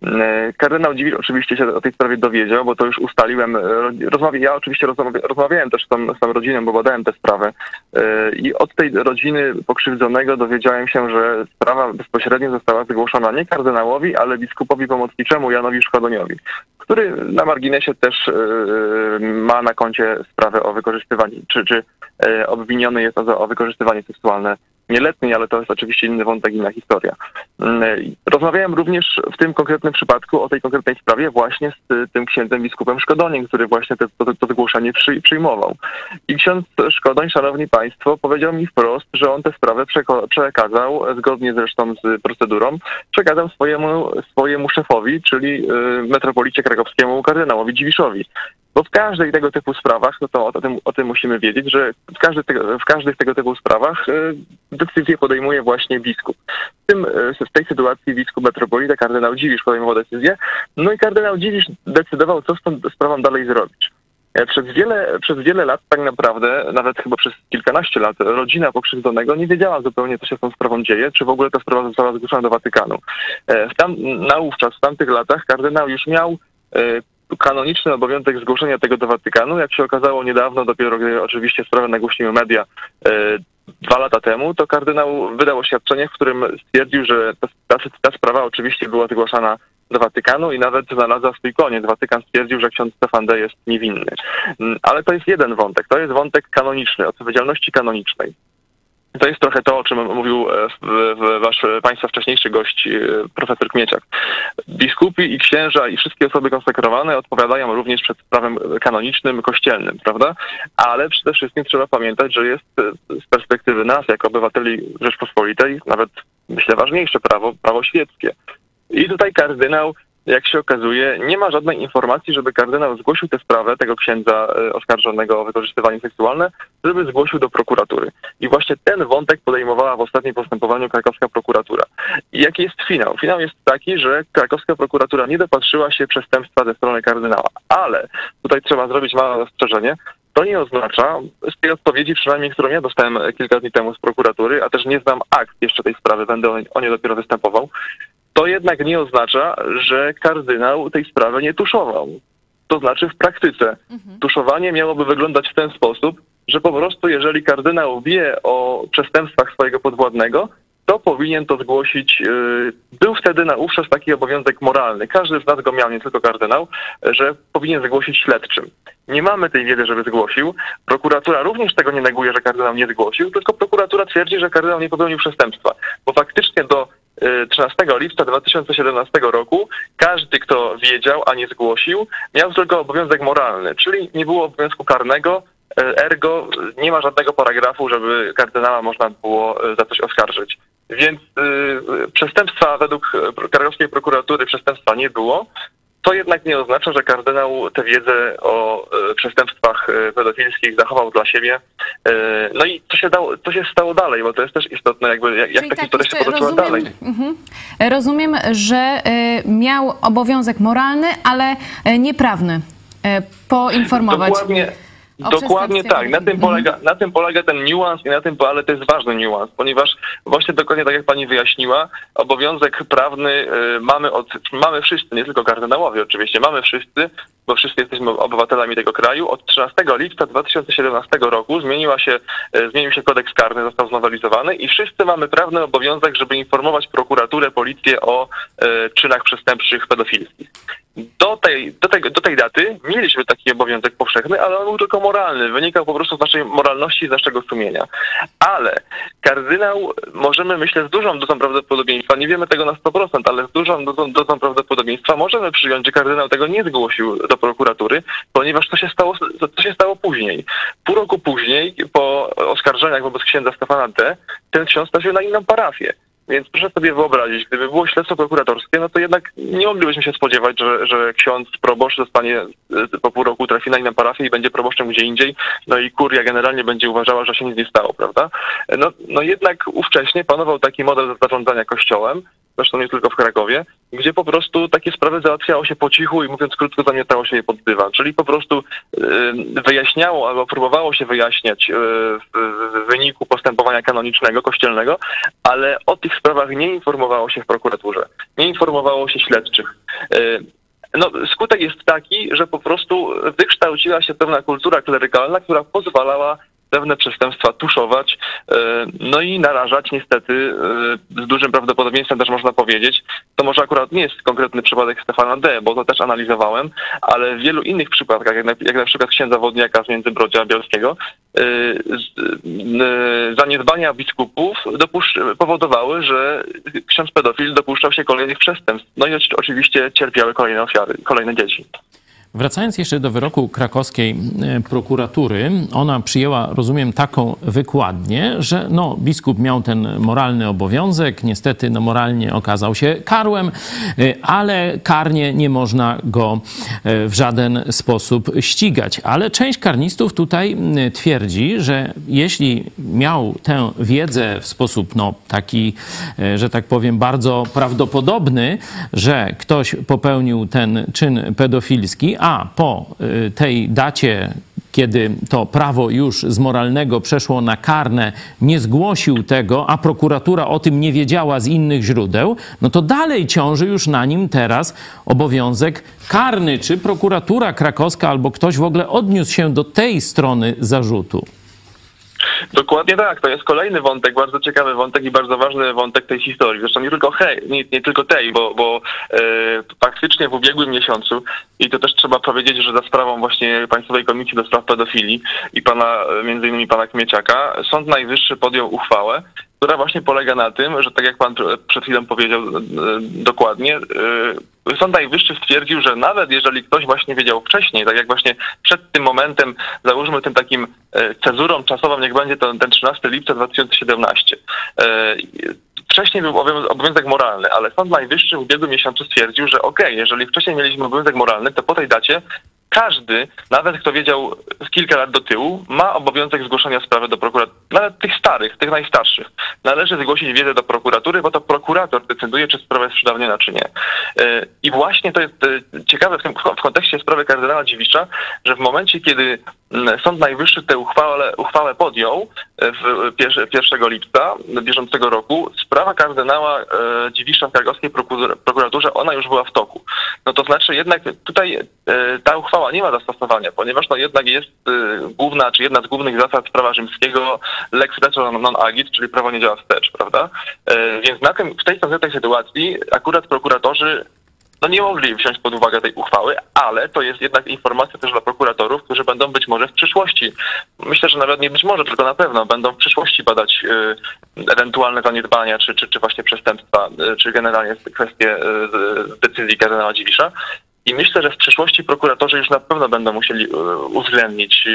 E, Kardynał Dziwil oczywiście się o tej sprawie dowiedział, bo to już ustaliłem. e, Rozmawia, ja oczywiście rozmawia, rozmawiałem też z tą, z tą rodziną, bo badałem tę sprawę. E, I od tej rodziny pokrzywdzonego dowiedziałem się, że sprawa bezpośrednio została zgłoszona nie kardynałowi, ale biskupowi pomocniczemu Janowi Szkodoniowi, który na marginesie też ma na koncie sprawę wykorzystywanie, czy, czy e, obwiniony jest o, o wykorzystywanie seksualne nieletniej, ale to jest oczywiście inny wątek, inna historia. Mm, i Rozmawiałem również w tym konkretnym przypadku o tej konkretnej sprawie właśnie z y, tym księdzem biskupem Szkodoniem, który właśnie te, to, to zgłoszenie przy, przyjmował. I ksiądz Szkodoń, szanowni państwo, powiedział mi wprost, że on tę sprawę przekazał, zgodnie zresztą z procedurą, przekazał swojemu, swojemu szefowi, czyli metropolicie krakowskiemu kardynałowi Dziwiszowi. Bo w każdej tego typu sprawach, no to o tym, o tym musimy wiedzieć, że w, każdy w każdych tego typu sprawach y, decyzję podejmuje właśnie biskup. W, tym, y, w tej sytuacji biskup metropolita, kardynał Dziwisz podejmował decyzję, no i kardynał Dziwisz decydował, co z tą sprawą dalej zrobić. E, Przez wiele, przez wiele lat tak naprawdę, nawet chyba przez kilkanaście lat, rodzina pokrzywdzonego nie wiedziała zupełnie, co się z tą sprawą dzieje, czy w ogóle ta sprawa została zgłoszona do Watykanu. E, W tam, naówczas, w tamtych latach kardynał już miał e, kanoniczny obowiązek zgłoszenia tego do Watykanu. Jak się okazało niedawno, dopiero gdy oczywiście sprawę nagłośniły media e, dwa lata temu, to kardynał wydał oświadczenie, w którym stwierdził, że ta, ta, sprawa oczywiście była zgłaszana do Watykanu i nawet znalazła swój koniec. Watykan stwierdził, że ksiądz Stefan D. jest niewinny. Mm, Ale to jest jeden wątek. To jest wątek kanoniczny, odpowiedzialności kanonicznej. To jest trochę to, o czym mówił e, wasz państwa wcześniejszy gość, e, profesor Kmieciak. Biskupi i księża i wszystkie osoby konsekrowane odpowiadają również przed prawem kanonicznym, kościelnym, prawda? Ale przede wszystkim trzeba pamiętać, że jest e, z perspektywy nas, jako obywateli Rzeczpospolitej, nawet myślę ważniejsze prawo, prawo świeckie. I tutaj kardynał, jak się okazuje, nie ma żadnej informacji, żeby kardynał zgłosił tę sprawę tego księdza e, oskarżonego o wykorzystywanie seksualne, żeby zgłosił do prokuratury. I właśnie ten wątek podejmowała w ostatnim postępowaniu krakowska prokuratura. I jaki jest finał? Finał jest taki, że krakowska prokuratura nie dopatrzyła się przestępstwa ze strony kardynała. Ale tutaj trzeba zrobić małe ostrzeżenie. To nie oznacza, z tej odpowiedzi przynajmniej, którą ja dostałem kilka dni temu z prokuratury, a też nie znam akt jeszcze tej sprawy, będę o nie dopiero występował, to jednak nie oznacza, że kardynał tej sprawy nie tuszował. To znaczy w praktyce tuszowanie miałoby wyglądać w ten sposób, że po prostu jeżeli kardynał wie o przestępstwach swojego podwładnego, to powinien to zgłosić. yy, Był wtedy na ówczas taki obowiązek moralny. Każdy z nas go miał, nie tylko kardynał, że powinien zgłosić śledczym. Nie mamy tej wiedzy, żeby zgłosił. Prokuratura również tego nie neguje, że kardynał nie zgłosił, tylko prokuratura twierdzi, że kardynał nie popełnił przestępstwa. Bo faktycznie do y, 13 lipca 2017 roku każdy, kto wiedział, a nie zgłosił, miał tylko obowiązek moralny, czyli nie było obowiązku karnego, y, ergo nie ma żadnego paragrafu, żeby kardynała można było y, za coś oskarżyć. Więc y, przestępstwa według krakowskiej prokuratury przestępstwa nie było. To jednak nie oznacza, że kardynał tę wiedzę o e, przestępstwach e, pedofilskich zachował dla siebie. E, No i co się, dało, co się stało dalej, bo to jest też istotne, jakby jak, jak Czyli ta tak, historia się jeszcze potoczyła dalej. Mhm. Rozumiem, że miał obowiązek moralny, ale nieprawny poinformować. Dokładnie. Dokładnie tak, na tym, polega, na tym polega ten niuans i na tym, ale to jest ważny niuans, ponieważ właśnie dokładnie tak jak pani wyjaśniła, obowiązek prawny y, mamy od, mamy wszyscy, nie tylko kardynałowie oczywiście, mamy wszyscy, bo wszyscy jesteśmy obywatelami tego kraju. Od 13 lipca 2017 roku zmieniła się, y, zmienił się kodeks karny, został znowelizowany i wszyscy mamy prawny obowiązek, żeby informować prokuraturę, policję o y, czynach przestępczych pedofilskich. Do tej, do, tego, do tej daty mieliśmy taki obowiązek powszechny, ale on był tylko moralny. Wynikał po prostu z naszej moralności z naszego sumienia. Ale kardynał, możemy myślę z dużą dozą prawdopodobieństwa, nie wiemy tego na 100%, ale z dużą dozą, dozą prawdopodobieństwa możemy przyjąć, że kardynał tego nie zgłosił do prokuratury, ponieważ to się stało, to się stało później. Pół roku później, po oskarżeniach wobec księdza Stefana D., ten ksiądz trafił na inną parafię. Więc proszę sobie wyobrazić, gdyby było śledztwo prokuratorskie, no to jednak nie moglibyśmy się spodziewać, że, że ksiądz proboszcz zostanie y, po pół roku trafi na parafię i będzie proboszczem gdzie indziej, no i kuria generalnie będzie uważała, że się nic nie stało, prawda? No, no jednak ówcześnie panował taki model zarządzania kościołem, zresztą nie tylko w Krakowie, gdzie po prostu takie sprawy załatwiało się po cichu i mówiąc krótko, zamiatało się je pod dywan. Czyli po prostu y, wyjaśniało albo próbowało się wyjaśniać y, w, wyniku postępowania kanonicznego, kościelnego, ale o tych sprawach nie informowało się w prokuraturze, nie informowało się śledczych. Y, no, skutek jest taki, że po prostu wykształciła się pewna kultura klerykalna, która pozwalała pewne przestępstwa tuszować, e, no i narażać niestety e, z dużym prawdopodobieństwem też można powiedzieć. To może akurat nie jest konkretny przypadek Stefana D., bo to też analizowałem, ale w wielu innych przypadkach, jak na, jak na przykład księdza Wodniaka z Międzybrodzia Bielskiego, e, zaniedbania biskupów powodowały, że ksiądz pedofil dopuszczał się kolejnych przestępstw. No i oczy- oczywiście cierpiały kolejne ofiary, kolejne dzieci. Wracając jeszcze do wyroku krakowskiej e, prokuratury, ona przyjęła, rozumiem, taką wykładnię, że no, biskup miał ten moralny obowiązek, niestety no, moralnie okazał się karłem, e, ale karnie nie można go e, w żaden sposób ścigać. Ale część karnistów tutaj twierdzi, że jeśli miał tę wiedzę w sposób no, taki, że tak powiem, bardzo prawdopodobny, że ktoś popełnił ten czyn pedofilski, a po y, tej dacie kiedy to prawo już z moralnego przeszło na karne, nie zgłosił tego, a prokuratura o tym nie wiedziała z innych źródeł, no to dalej ciąży już na nim teraz obowiązek karny. Czy prokuratura krakowska albo ktoś w ogóle odniósł się do tej strony zarzutu? Dokładnie tak, to jest kolejny wątek, bardzo ciekawy wątek i bardzo ważny wątek tej historii. Zresztą nie tylko hej, nie, nie tylko tej, bo, bo e, faktycznie w ubiegłym miesiącu i to też trzeba powiedzieć, że za sprawą właśnie Państwowej Komisji do Spraw Pedofilii i pana, e, między innymi pana Kmieciaka, Sąd Najwyższy podjął uchwałę, która właśnie polega na tym, że tak jak pan pr- przed chwilą powiedział e, dokładnie, e, Sąd Najwyższy stwierdził, że nawet jeżeli ktoś właśnie wiedział wcześniej, tak jak właśnie przed tym momentem, załóżmy tym takim e, cezurą czasową, niech będzie to ten 13 lipca 2017. e, Wcześniej był obowią- obowiązek moralny, ale Sąd Najwyższy w ubiegłym miesiącu stwierdził, że okej, jeżeli wcześniej mieliśmy obowiązek moralny, to po tej dacie każdy, nawet kto wiedział kilka lat do tyłu, ma obowiązek zgłoszenia sprawy do prokuratury. Nawet tych starych, tych najstarszych. Należy zgłosić wiedzę do prokuratury, bo to prokurator decyduje, czy sprawa jest przedawniona, czy nie. E, I właśnie to jest e, ciekawe w, tym, w kontekście sprawy kardynała Dziwisza, że w momencie, kiedy Sąd Najwyższy tę uchwałę, uchwałę podjął e, w pierwsze- 1 lipca bieżącego roku, sprawa kardynała e, Dziwisza w krakowskiej prokur- prokuraturze, ona już była w toku. No to znaczy jednak tutaj e, ta uchwała nie ma zastosowania, ponieważ no jednak jest główna, czy jedna z głównych zasad prawa rzymskiego lex retro non agit, czyli prawo nie działa wstecz, prawda? Więc na tym, w tej konkretnej sytuacji akurat prokuratorzy no nie mogli wziąć pod uwagę tej uchwały, ale to jest jednak informacja też dla prokuratorów, którzy będą być może w przyszłości, myślę, że nawet nie być może, tylko na pewno będą w przyszłości badać y, ewentualne zaniedbania, czy, czy, czy właśnie przestępstwa, y, czy generalnie kwestie y, decyzji kardynała Dziwisza. I myślę, że w przyszłości prokuratorzy już na pewno będą musieli e, uwzględnić.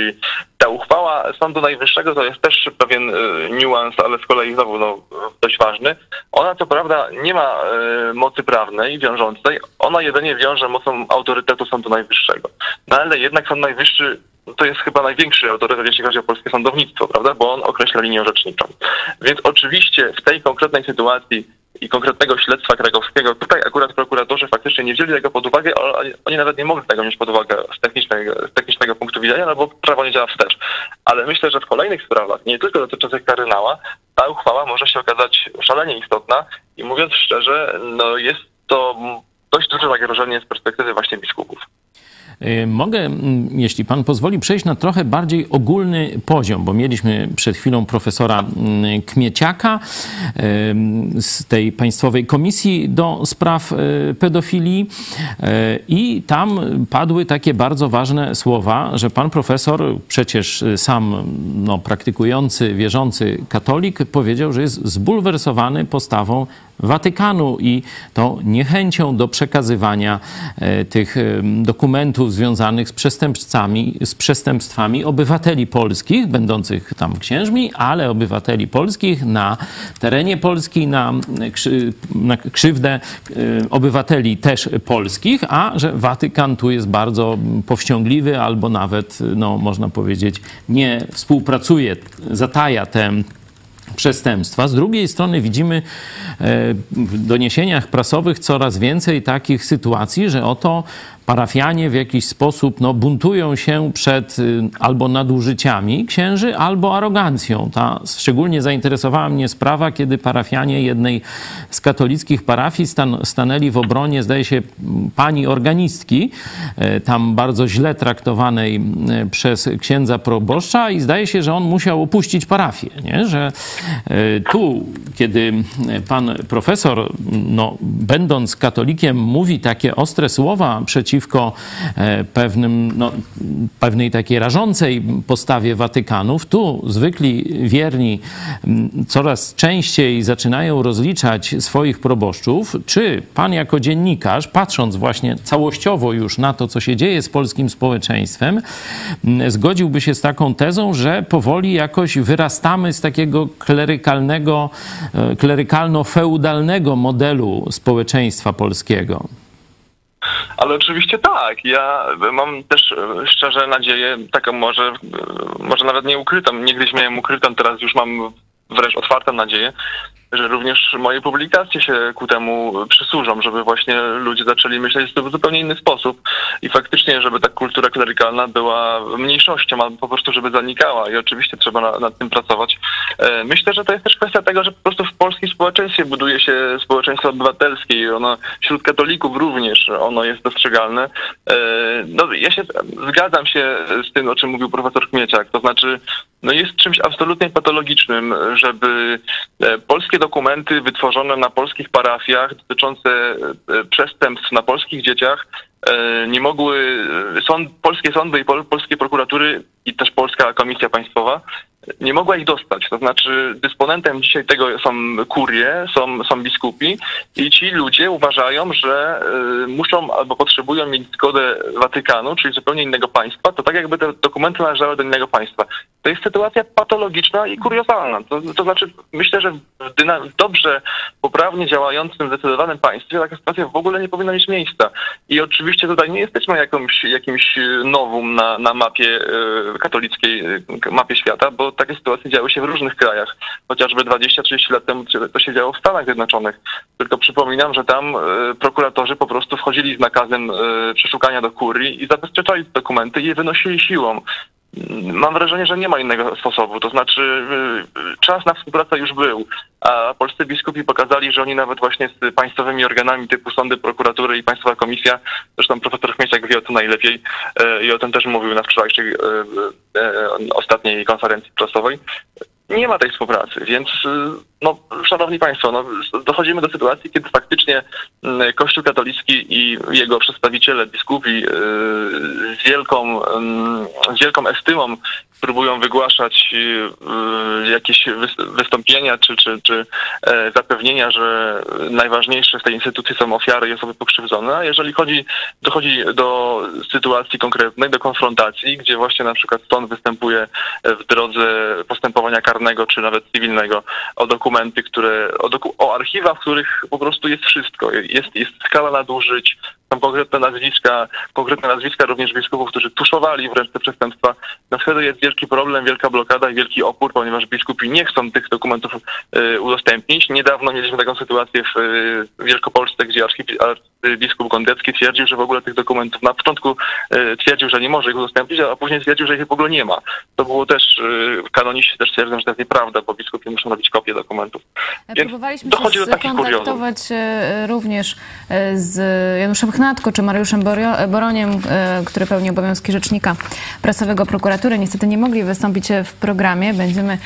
Ta uchwała Sądu Najwyższego to jest też pewien e, niuans, ale z kolei znowu no, dość ważny. Ona co prawda nie ma e, mocy prawnej wiążącej, ona jedynie wiąże mocą autorytetu Sądu Najwyższego. No ale jednak Sąd Najwyższy to jest chyba największy autorytet, jeśli chodzi o polskie sądownictwo, prawda? Bo on określa linię orzeczniczą. Więc oczywiście w tej konkretnej sytuacji i konkretnego śledztwa krakowskiego, tutaj akurat prokuratorzy faktycznie nie wzięli tego pod uwagę, oni nawet nie mogli tego wziąć pod uwagę z technicznego, z technicznego punktu widzenia, no bo prawo nie działa wstecz. Ale myślę, że w kolejnych sprawach, nie tylko dotyczących kardynała, ta uchwała może się okazać szalenie istotna i mówiąc szczerze, no jest to dość duże zagrożenie z perspektywy właśnie biskupów. Y, mogę, mm, jeśli pan pozwoli, przejść na trochę bardziej ogólny poziom, bo mieliśmy przed chwilą profesora mm, Kmieciaka y, z tej Państwowej Komisji do Spraw y, Pedofilii i tam padły takie bardzo ważne słowa, że pan profesor, przecież sam no, praktykujący, wierzący katolik, powiedział, że jest zbulwersowany postawą Watykanu i tą niechęcią do przekazywania tych dokumentów związanych z przestępcami, z przestępstwami obywateli polskich, będących tam księżmi, ale obywateli polskich na terenie Polski, na, krzy, na krzywdę obywateli też polskich, a że Watykan tu jest bardzo powściągliwy albo nawet, no, można powiedzieć, nie współpracuje, zataja te przestępstwa. Z drugiej strony widzimy e, w doniesieniach prasowych coraz więcej takich sytuacji, że oto parafianie w jakiś sposób no, buntują się przed y, albo nadużyciami księży, albo arogancją. Ta szczególnie zainteresowała mnie sprawa, kiedy parafianie jednej z katolickich parafii stan, stanęli w obronie, zdaje się, pani organistki, e, tam bardzo źle traktowanej przez księdza proboszcza i zdaje się, że on musiał opuścić parafię, nie? że e, tu, kiedy pan profesor, no, będąc katolikiem, mówi takie ostre słowa przeciw przeciwko e, pewnym, no, pewnej takiej rażącej postawie Watykanów. Tu zwykli wierni coraz częściej zaczynają rozliczać swoich proboszczów. Czy pan jako dziennikarz, patrząc właśnie całościowo już na to, co się dzieje z polskim społeczeństwem, zgodziłby się z taką tezą, że powoli jakoś wyrastamy z takiego klerykalnego, e, klerykalno-feudalnego modelu społeczeństwa polskiego? Ale oczywiście tak. Ja mam też e, szczerze nadzieję, taką może, e, może nawet nie ukrytą, niegdyś miałem ukrytą, teraz już mam wręcz otwartą nadzieję, że również moje publikacje się ku temu przysłużą, żeby właśnie ludzie zaczęli myśleć w zupełnie inny sposób i faktycznie, żeby ta kultura klerykalna była mniejszością, albo po prostu, żeby zanikała i oczywiście trzeba na, nad tym pracować. E, myślę, że to jest też kwestia tego, że po prostu w polskim społeczeństwie buduje się społeczeństwo obywatelskie i ono wśród katolików również ono jest dostrzegalne. E, no, ja się zgadzam się z tym, o czym mówił profesor Kmieciak, to znaczy no jest czymś absolutnie patologicznym, żeby e, polskie dokumenty wytworzone na polskich parafiach dotyczące e, przestępstw na polskich dzieciach e, nie mogły, sąd, polskie sądy i pol, polskie prokuratury i też Polska Komisja Państwowa nie mogła ich dostać. To znaczy dysponentem dzisiaj tego są kurie, są, są biskupi i ci ludzie uważają, że muszą albo potrzebują mieć zgodę Watykanu, czyli zupełnie innego państwa, to tak jakby te dokumenty należały do innego państwa. To jest sytuacja patologiczna i kuriozalna. To, to znaczy myślę, że w dobrze, poprawnie działającym, zdecydowanym państwie taka sytuacja w ogóle nie powinna mieć miejsca. I oczywiście tutaj nie jesteśmy jakimś, jakimś nowum na, na mapie y, katolickiej, y, mapie świata, bo takie sytuacje działy się w różnych krajach. Chociażby 20-30 lat temu to się działo w Stanach Zjednoczonych. Tylko przypominam, że tam e, prokuratorzy po prostu wchodzili z nakazem e, przeszukania do kurii i zabezpieczali dokumenty i je wynosili siłą. Mam wrażenie, że nie ma innego sposobu. To znaczy, e, czas na współpracę już był, a polscy biskupi pokazali, że oni nawet właśnie z państwowymi organami typu sądy, prokuratury i Państwowa Komisja, zresztą profesor Chmieciak wie o tym najlepiej i o tym też mówił na wczorajszej ostatniej konferencji prasowej, nie ma tej współpracy, więc y, no, szanowni państwo, no, dochodzimy do sytuacji, kiedy faktycznie mm, Kościół katolicki i jego przedstawiciele, biskupi y, z wielką, mm, z wielką estymą próbują wygłaszać y, jakieś wys- wystąpienia czy, czy, czy e, zapewnienia, że najważniejsze w tej instytucji są ofiary i osoby pokrzywdzone, a jeżeli chodzi, dochodzi do sytuacji konkretnej, do konfrontacji, gdzie właśnie na przykład sąd występuje w drodze postępowania karnego czy nawet cywilnego o dokumenty, które, o, doku, o archiwa, w których po prostu jest wszystko. Jest, jest skala nadużyć, są konkretne nazwiska, konkretne nazwiska również biskupów, którzy tuszowali wręcz te przestępstwa. No wtedy jest wielki problem, wielka blokada i wielki opór, ponieważ biskupi nie chcą tych dokumentów y, udostępnić. Niedawno mieliśmy taką sytuację w y, Wielkopolsce, gdzie archibiskup Gondecki twierdził, że w ogóle tych dokumentów na początku y, twierdził, że nie może ich udostępnić, a później stwierdził, że ich w ogóle nie ma. To było też, y, kanoniści też twierdzą, że to jest nieprawda, bo biskupi muszą robić kopie dokumentów. Więc Próbowaliśmy dochodzi się do takich kuriozów. skontaktować e, również e, z Januszem Chnatko czy Mariuszem Boroniem, e, który pełni obowiązki rzecznika prasowego prokuratury. Niestety nie mogli wystąpić w programie. Będziemy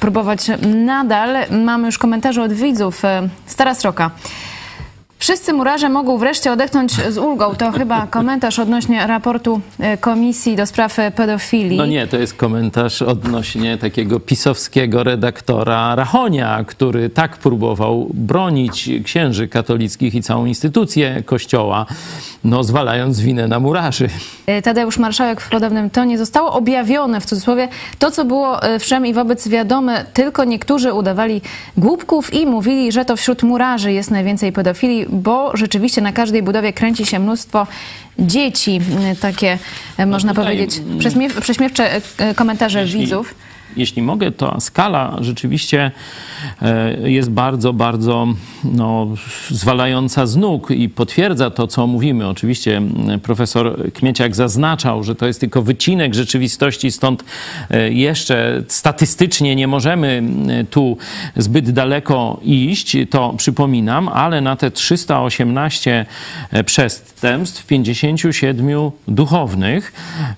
próbować nadal. Mamy już komentarze od widzów. E, Stara Sroka. Wszyscy murarze mogą wreszcie odetchnąć z ulgą. To chyba komentarz odnośnie raportu e, Komisji do spraw pedofilii. No nie, to jest komentarz odnośnie takiego pisowskiego redaktora Rachonia, który tak próbował bronić księży katolickich i całą instytucję kościoła, no zwalając winę na murarzy. E, Tadeusz Marszałek w podobnym tonie zostało objawione, w cudzysłowie, to, co było e, wszem i wobec wiadome, tylko niektórzy udawali głupków i mówili, że to wśród murarzy jest najwięcej pedofilii, bo rzeczywiście na każdej budowie kręci się mnóstwo dzieci. E, Takie, e, można tutaj, powiedzieć, prześmiew, prześmiewcze e, komentarze Jeśli- widzów. Jeśli mogę, to skala rzeczywiście e, jest bardzo, bardzo no, zwalająca z nóg i potwierdza to, co mówimy. Oczywiście profesor Kmieciak zaznaczał, że to jest tylko wycinek rzeczywistości, stąd e, jeszcze statystycznie nie możemy tu zbyt daleko iść, to przypominam, ale na te 318 przestępstw 57 duchownych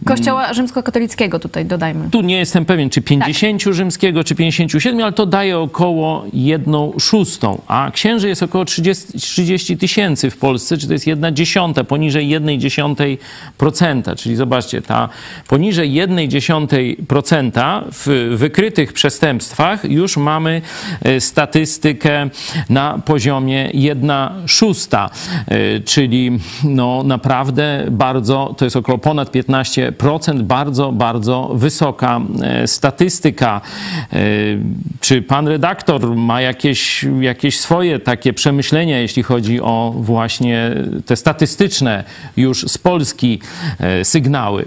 Kościoła rzymskokatolickiego tutaj dodajmy. tu nie jestem pewien, czy 50 rzymskiego, czy 57, ale to daje około 1 szóstą, a księży jest około 30 30 tysięcy w Polsce, czy to jest 1 dziesiąta, poniżej 1 dziesiątej procenta, czyli zobaczcie, ta poniżej 1 dziesiątej procenta w wykrytych przestępstwach już mamy e, statystykę na poziomie 1 szósta, e, czyli no naprawdę bardzo, to jest około ponad 15%, bardzo, bardzo wysoka e, statystyka. E, Czy pan redaktor ma jakieś, jakieś swoje takie przemyślenia, jeśli chodzi o właśnie te statystyczne już z Polski e, sygnały?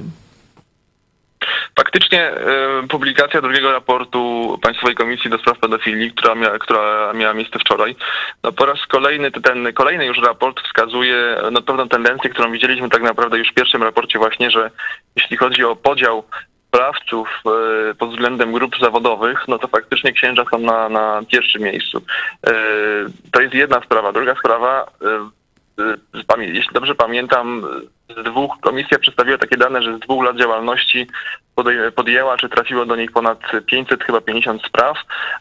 Faktycznie e, publikacja drugiego raportu Państwowej Komisji do Spraw Pedofilii, która, mia, która miała miejsce wczoraj, no po raz kolejny ten kolejny już raport wskazuje no, pewną tendencję, którą widzieliśmy tak naprawdę już w pierwszym raporcie właśnie, że jeśli chodzi o podział sprawców e, pod względem grup zawodowych, no to faktycznie księża są na, na pierwszym miejscu. E, To jest jedna sprawa. Druga sprawa, e, jeśli dobrze pamiętam, z dwóch, komisja przedstawiła takie dane, że z dwóch lat działalności podjęła, czy trafiło do nich ponad 500, chyba 50 spraw,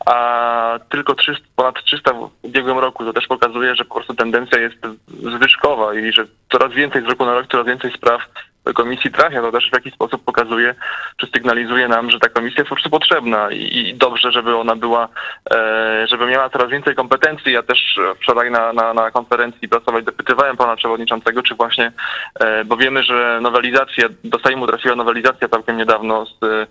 a tylko 300, ponad 300 w ubiegłym roku. To też pokazuje, że po prostu tendencja jest zwyżkowa i że coraz więcej z roku na rok, coraz więcej spraw do komisji trafia. To też w jakiś sposób pokazuje, czy sygnalizuje nam, że ta komisja jest po prostu potrzebna i, dobrze, żeby ona była, e, żeby miała coraz więcej kompetencji. Ja też wczoraj na, na, na konferencji prasowej dopytywałem pana przewodniczącego, czy właśnie, e, bo wiemy, że nowelizacja, do Sejmu trafiła nowelizacja całkiem niedawno z e,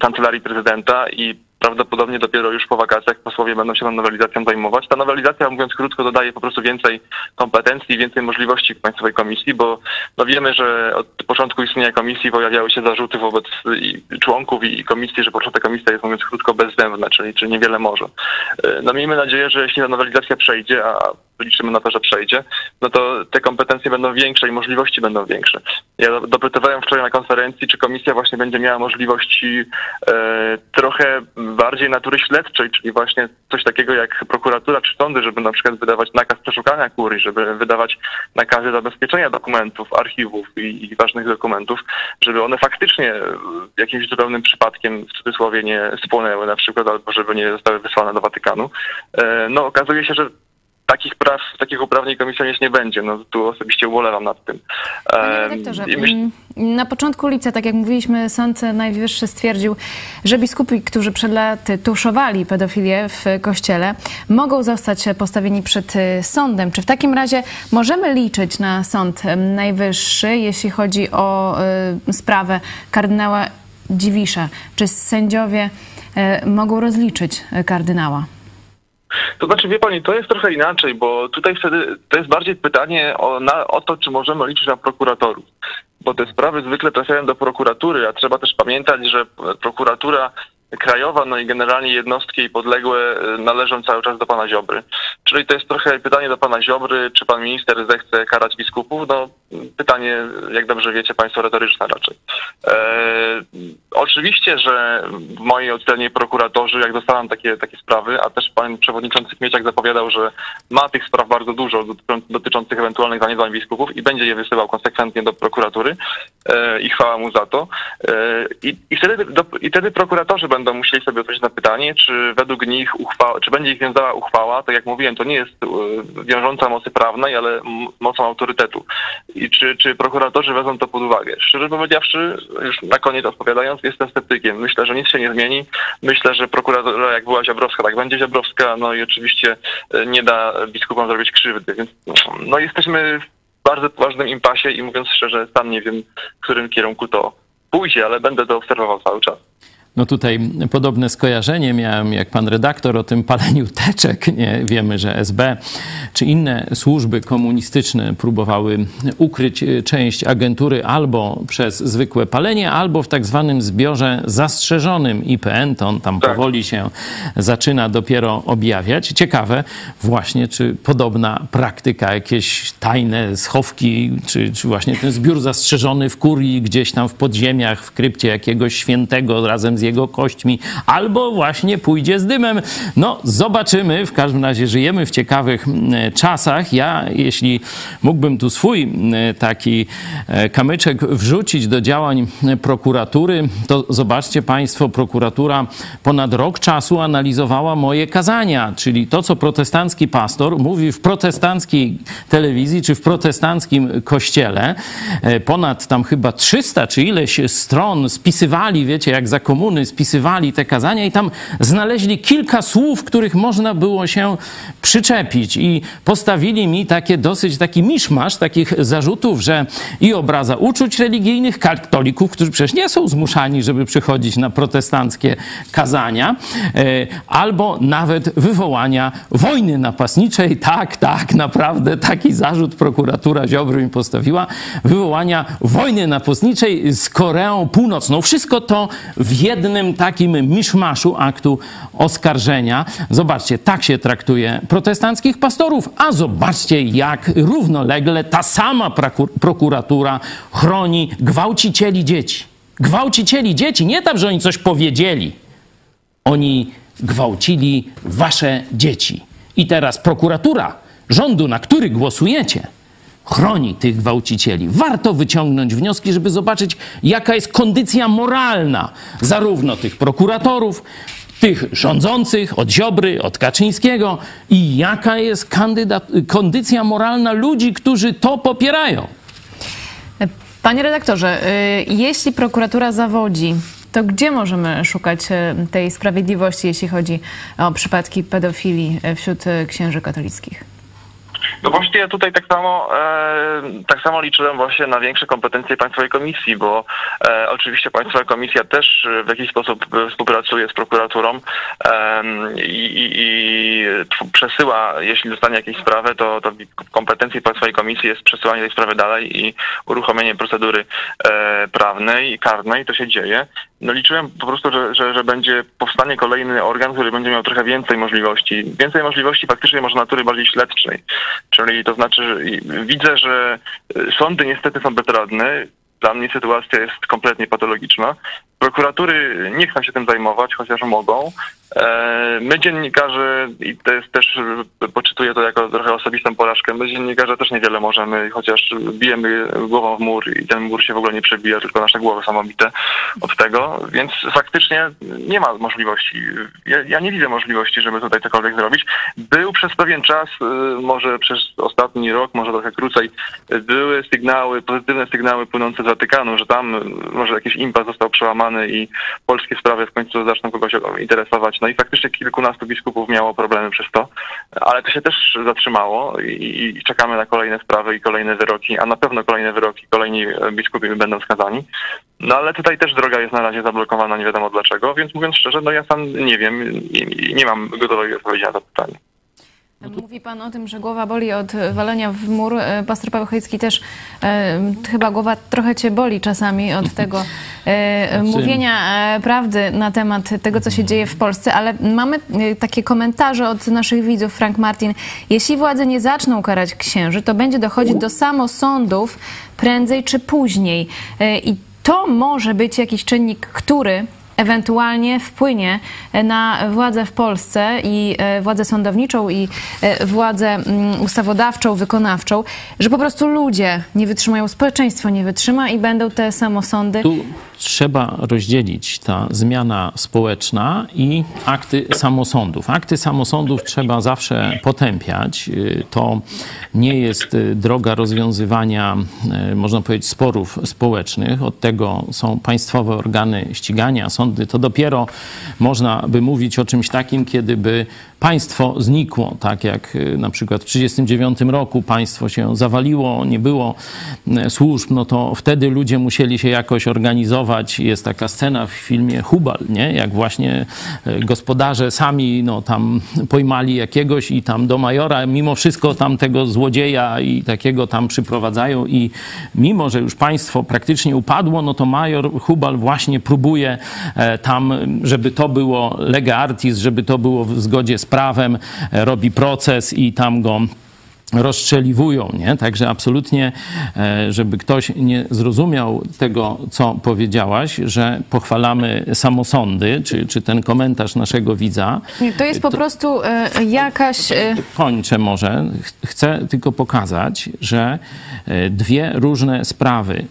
kancelarii prezydenta i prawdopodobnie dopiero już po wakacjach posłowie będą się tą nowelizacją zajmować. Ta nowelizacja, mówiąc krótko, dodaje po prostu więcej kompetencji, więcej możliwości Państwowej Komisji, bo no wiemy, że od początku istnienia komisji pojawiały się zarzuty wobec członków i komisji, że po prostu ta komisja jest, mówiąc krótko, bezzębna, czyli, czyli niewiele może. E, No miejmy nadzieję, że jeśli ta nowelizacja przejdzie, a liczymy na to, że przejdzie, no to te kompetencje będą większe i możliwości będą większe. Ja dopytywałem wczoraj na konferencji, czy komisja właśnie będzie miała możliwości e, trochę bardziej natury śledczej, czyli właśnie coś takiego jak prokuratura czy sądy, żeby na przykład wydawać nakaz przeszukania kurii, żeby wydawać nakazy zabezpieczenia dokumentów, archiwów i, i ważnych dokumentów, żeby one faktycznie jakimś cudownym przypadkiem w cudzysłowie nie spłonęły na przykład, albo żeby nie zostały wysłane do Watykanu. E, no okazuje się, że takich praw, takich uprawnień komisja mieć nie będzie. No tu osobiście ubolewam nad tym. Panie redaktorze, myśl- mm, na początku lipca, tak jak mówiliśmy, Sąd Najwyższy stwierdził, że biskupi, którzy przed laty tuszowali pedofilię w kościele, mogą zostać postawieni przed y, sądem. Czy w takim razie możemy liczyć na Sąd Najwyższy, jeśli chodzi o y, sprawę kardynała Dziwisza? Czy sędziowie y, mogą rozliczyć kardynała? To znaczy, wie pani, to jest trochę inaczej, bo tutaj wtedy to jest bardziej pytanie o, na, o to, czy możemy liczyć na prokuratorów. Bo te sprawy zwykle trafiają do prokuratury, a trzeba też pamiętać, że prokuratura krajowa, no i generalnie jednostki jej podległe e, należą cały czas do pana Ziobry. Czyli to jest trochę pytanie do pana Ziobry, czy pan minister zechce karać biskupów? No pytanie, jak dobrze wiecie państwo, retoryczne raczej. E, oczywiście, że w mojej ocenie prokuratorzy, jak dostaną takie, takie sprawy, a też pan przewodniczący Kmieciak zapowiadał, że ma tych spraw bardzo dużo dotyczą- dotyczących ewentualnych zaniedbań biskupów i będzie je wysyłał konsekwentnie do prokuratury e, i chwała mu za to. E, i, i, wtedy, do, I wtedy prokuratorzy będą musieli sobie odpowiedzieć na pytanie, czy według nich uchwała, czy będzie ich wiązała uchwała, tak jak mówiłem, to nie jest e, wiążąca mocy prawnej, ale mocą autorytetu. I czy, czy prokuratorzy wezmą to pod uwagę? Szczerze powiedziawszy, już na koniec odpowiadając, jestem sceptykiem. Myślę, że nic się nie zmieni. Myślę, że prokuratura jak była Ziobrowska, tak będzie Ziobrowska, no i oczywiście e, nie da biskupom zrobić krzywdy. Więc no jesteśmy w bardzo poważnym impasie i mówiąc szczerze, sam nie wiem, w którym kierunku to pójdzie, ale będę to obserwował cały czas. No tutaj podobne skojarzenie miałem jak pan redaktor o tym paleniu teczek. Nie? Wiemy, że SB czy inne służby komunistyczne próbowały ukryć e, część agentury albo przez zwykłe palenie, albo w tak zwanym zbiorze zastrzeżonym IPN. To on tam Tak. powoli się zaczyna dopiero objawiać. Ciekawe właśnie, czy podobna praktyka, jakieś tajne schowki, czy, czy właśnie ten zbiór zastrzeżony w kurii gdzieś tam w podziemiach, w krypcie jakiegoś świętego razem z jego kośćmi, albo właśnie pójdzie z dymem. No, zobaczymy. W każdym razie żyjemy w ciekawych mm, czasach. Ja, jeśli mógłbym tu swój mm, taki e, kamyczek wrzucić do działań e, prokuratury, to zobaczcie Państwo, prokuratura ponad rok czasu analizowała moje kazania, czyli to, co protestancki pastor mówi w protestanckiej telewizji czy w protestanckim kościele. E, Ponad tam chyba 300 czy ileś stron spisywali, wiecie, jak za komuny spisywali te kazania i tam znaleźli kilka słów, których można było się przyczepić i postawili mi takie dosyć taki miszmasz takich zarzutów, że i obraza uczuć religijnych katolików, którzy przecież nie są zmuszani, żeby przychodzić na protestanckie kazania, e, albo nawet wywołania wojny napastniczej. Tak, tak, naprawdę taki zarzut prokuratura Ziobry mi postawiła. Wywołania wojny napastniczej z Koreą Północną. Wszystko to w jednym takim miszmaszu aktu oskarżenia. Zobaczcie, tak się traktuje protestanckich pastorów, a zobaczcie, jak równolegle ta sama prokuratura chroni gwałcicieli dzieci. Gwałcicieli dzieci, nie tak, że oni coś powiedzieli. Oni gwałcili wasze dzieci. I teraz prokuratura rządu, na który głosujecie, chroni tych gwałcicieli. Warto wyciągnąć wnioski, żeby zobaczyć, jaka jest kondycja moralna zarówno tych prokuratorów, tych rządzących, od Ziobry, od Kaczyńskiego i jaka jest kandydat, kondycja moralna ludzi, którzy to popierają. Panie redaktorze, y, jeśli prokuratura zawodzi, to gdzie możemy szukać y, tej sprawiedliwości, jeśli chodzi o przypadki pedofilii y, wśród księży katolickich? No właśnie ja tutaj tak samo e, tak samo liczyłem właśnie na większe kompetencje Państwowej Komisji, bo e, oczywiście Państwowa Komisja też w jakiś sposób e, współpracuje z prokuraturą em, i, i, przesyła, jeśli dostanie jakieś sprawę, to, to kompetencji Państwowej Komisji jest przesyłanie tej sprawy dalej i uruchomienie procedury e, prawnej i karnej, to się dzieje. No liczyłem po prostu, że, że, że będzie powstanie kolejny organ, który będzie miał trochę więcej możliwości. Więcej możliwości faktycznie może natury bardziej śledczej. Czyli to znaczy, że widzę, że y, sądy niestety są bezradne. Dla mnie sytuacja jest kompletnie patologiczna. Prokuratury nie chcą się tym zajmować, chociaż mogą. E, My dziennikarze, i to jest też, poczytuję to jako trochę osobistą porażkę, my dziennikarze też niewiele możemy, chociaż bijemy głową w mur i ten mur się w ogóle nie przebija, tylko nasze głowy są obite od tego, więc faktycznie nie ma możliwości. Ja, ja nie widzę możliwości, żeby tutaj cokolwiek zrobić. Był przez pewien czas, e, może przez ostatni rok, może trochę krócej, były sygnały, pozytywne sygnały płynące z Watykanu, że tam e, może jakiś impas został przełamany i polskie sprawy w końcu zaczną kogoś interesować. No i faktycznie kilkunastu biskupów miało problemy przez to, ale to się też zatrzymało i, i czekamy na kolejne sprawy i kolejne wyroki, a na pewno kolejne wyroki, kolejni e, biskupi będą skazani. No ale tutaj też droga jest na razie zablokowana, nie wiadomo dlaczego, więc mówiąc szczerze, no ja sam nie wiem i nie mam gotowej odpowiedzi na to pytanie. Mówi pan o tym, że głowa boli od walenia w mur. E, Pastor Paweł Chojecki też e, chyba głowa trochę cię boli czasami od tego e, mówienia e, prawdy na temat tego, co się dzieje w Polsce, ale mamy e, takie komentarze od naszych widzów. Frank Martin, jeśli władze nie zaczną karać księży, to będzie dochodzić do samosądów prędzej czy później. E, I to może być jakiś czynnik, który ewentualnie wpłynie na władzę w Polsce i e, władzę sądowniczą i e, władzę mm, ustawodawczą, wykonawczą, że po prostu ludzie nie wytrzymają, społeczeństwo nie wytrzyma i będą te samosądy. Tu trzeba rozdzielić ta zmiana społeczna i akty samosądów. Akty samosądów trzeba zawsze potępiać. Y, To nie jest y, droga rozwiązywania, y, można powiedzieć, sporów społecznych. Od tego są państwowe organy ścigania, sądy. To dopiero można by mówić o czymś takim, kiedy by państwo znikło, tak jak y, na przykład w 1939 roku państwo się zawaliło, nie było y, służb, no to wtedy ludzie musieli się jakoś organizować. Jest taka scena w filmie Hubal, nie? jak właśnie y, gospodarze sami no, tam pojmali jakiegoś i tam do majora, mimo wszystko tam tego złodzieja i takiego tam przyprowadzają i mimo, że już państwo praktycznie upadło, no to major Hubal właśnie próbuje e, tam, żeby to było lega artis, żeby to było w zgodzie z prawem, e, robi proces i tam go rozstrzeliwują, nie? Także absolutnie, e, żeby ktoś nie zrozumiał tego, co powiedziałaś, że pochwalamy samosądy, czy, czy ten komentarz naszego widza. To jest po prostu e, jakaś... Kończę może. Ch- Chcę tylko pokazać, że dwie różne sprawy.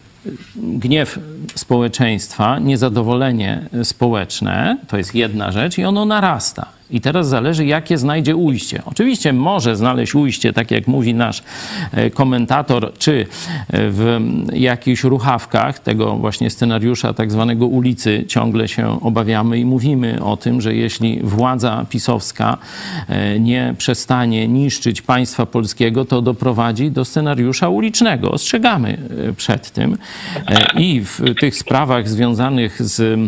Gniew społeczeństwa, niezadowolenie społeczne to jest jedna rzecz i ono narasta. I teraz zależy, jakie znajdzie ujście. Oczywiście może znaleźć ujście, tak jak mówi nasz e, komentator, czy w jakichś ruchawkach tego właśnie scenariusza tak zwanego ulicy ciągle się obawiamy i mówimy o tym, że jeśli władza pisowska e, nie przestanie niszczyć państwa polskiego, to doprowadzi do scenariusza ulicznego. Ostrzegamy e, przed tym. E, I w tych sprawach związanych z e,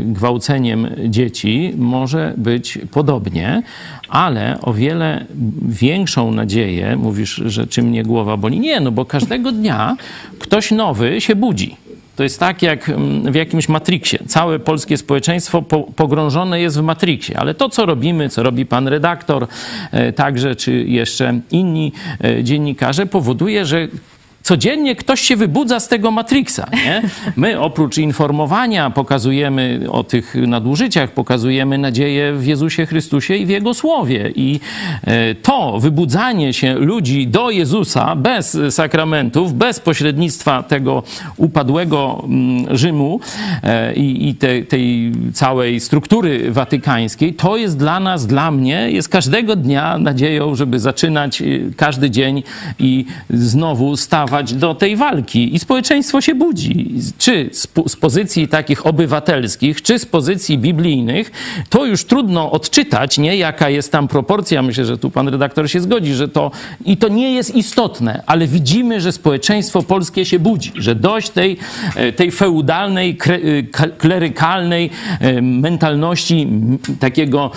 gwałceniem dzieci może być podobnie, ale o wiele większą nadzieję, mówisz, że czy mnie głowa boli? Nie, no bo każdego dnia ktoś nowy się budzi. To jest tak jak mm, w jakimś Matrixie. Całe polskie społeczeństwo po, pogrążone jest w Matrixie, ale to, co robimy, co robi pan redaktor, e, także czy jeszcze inni e, dziennikarze, powoduje, że codziennie ktoś się wybudza z tego Matrixa. Nie? My oprócz informowania pokazujemy o tych nadużyciach, pokazujemy nadzieję w Jezusie Chrystusie i w Jego Słowie. I e, to wybudzanie się ludzi do Jezusa bez sakramentów, bez pośrednictwa tego upadłego mm, Rzymu e, i, i te, tej całej struktury watykańskiej, to jest dla nas, dla mnie, jest każdego dnia nadzieją, żeby zaczynać y, każdy dzień i znowu stawać do tej walki. I społeczeństwo się budzi. Czy z, z pozycji takich obywatelskich, czy z pozycji biblijnych, to już trudno odczytać, nie? Jaka jest tam proporcja. Myślę, że tu pan redaktor się zgodzi, że to i to nie jest istotne, ale widzimy, że społeczeństwo polskie się budzi, że dość tej, e, tej feudalnej, e, ka- klerykalnej e, mentalności takiego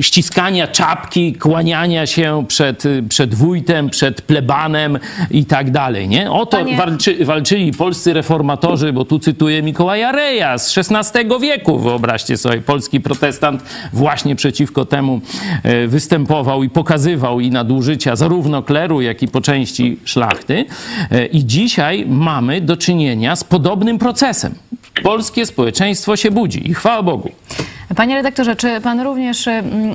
ściskania czapki, kłaniania się przed, przed wójtem, przed plebanem i tak dalej, nie? O to Panie- walczy, walczyli polscy reformatorzy, bo tu cytuję Mikołaja Reja z XVI wieku, wyobraźcie sobie, polski protestant właśnie przeciwko temu e, występował i pokazywał i nadużycia zarówno kleru, jak i po części szlachty. E, I dzisiaj mamy do czynienia z podobnym procesem. Polskie społeczeństwo się budzi i chwała Bogu. Panie redaktorze, czy pan również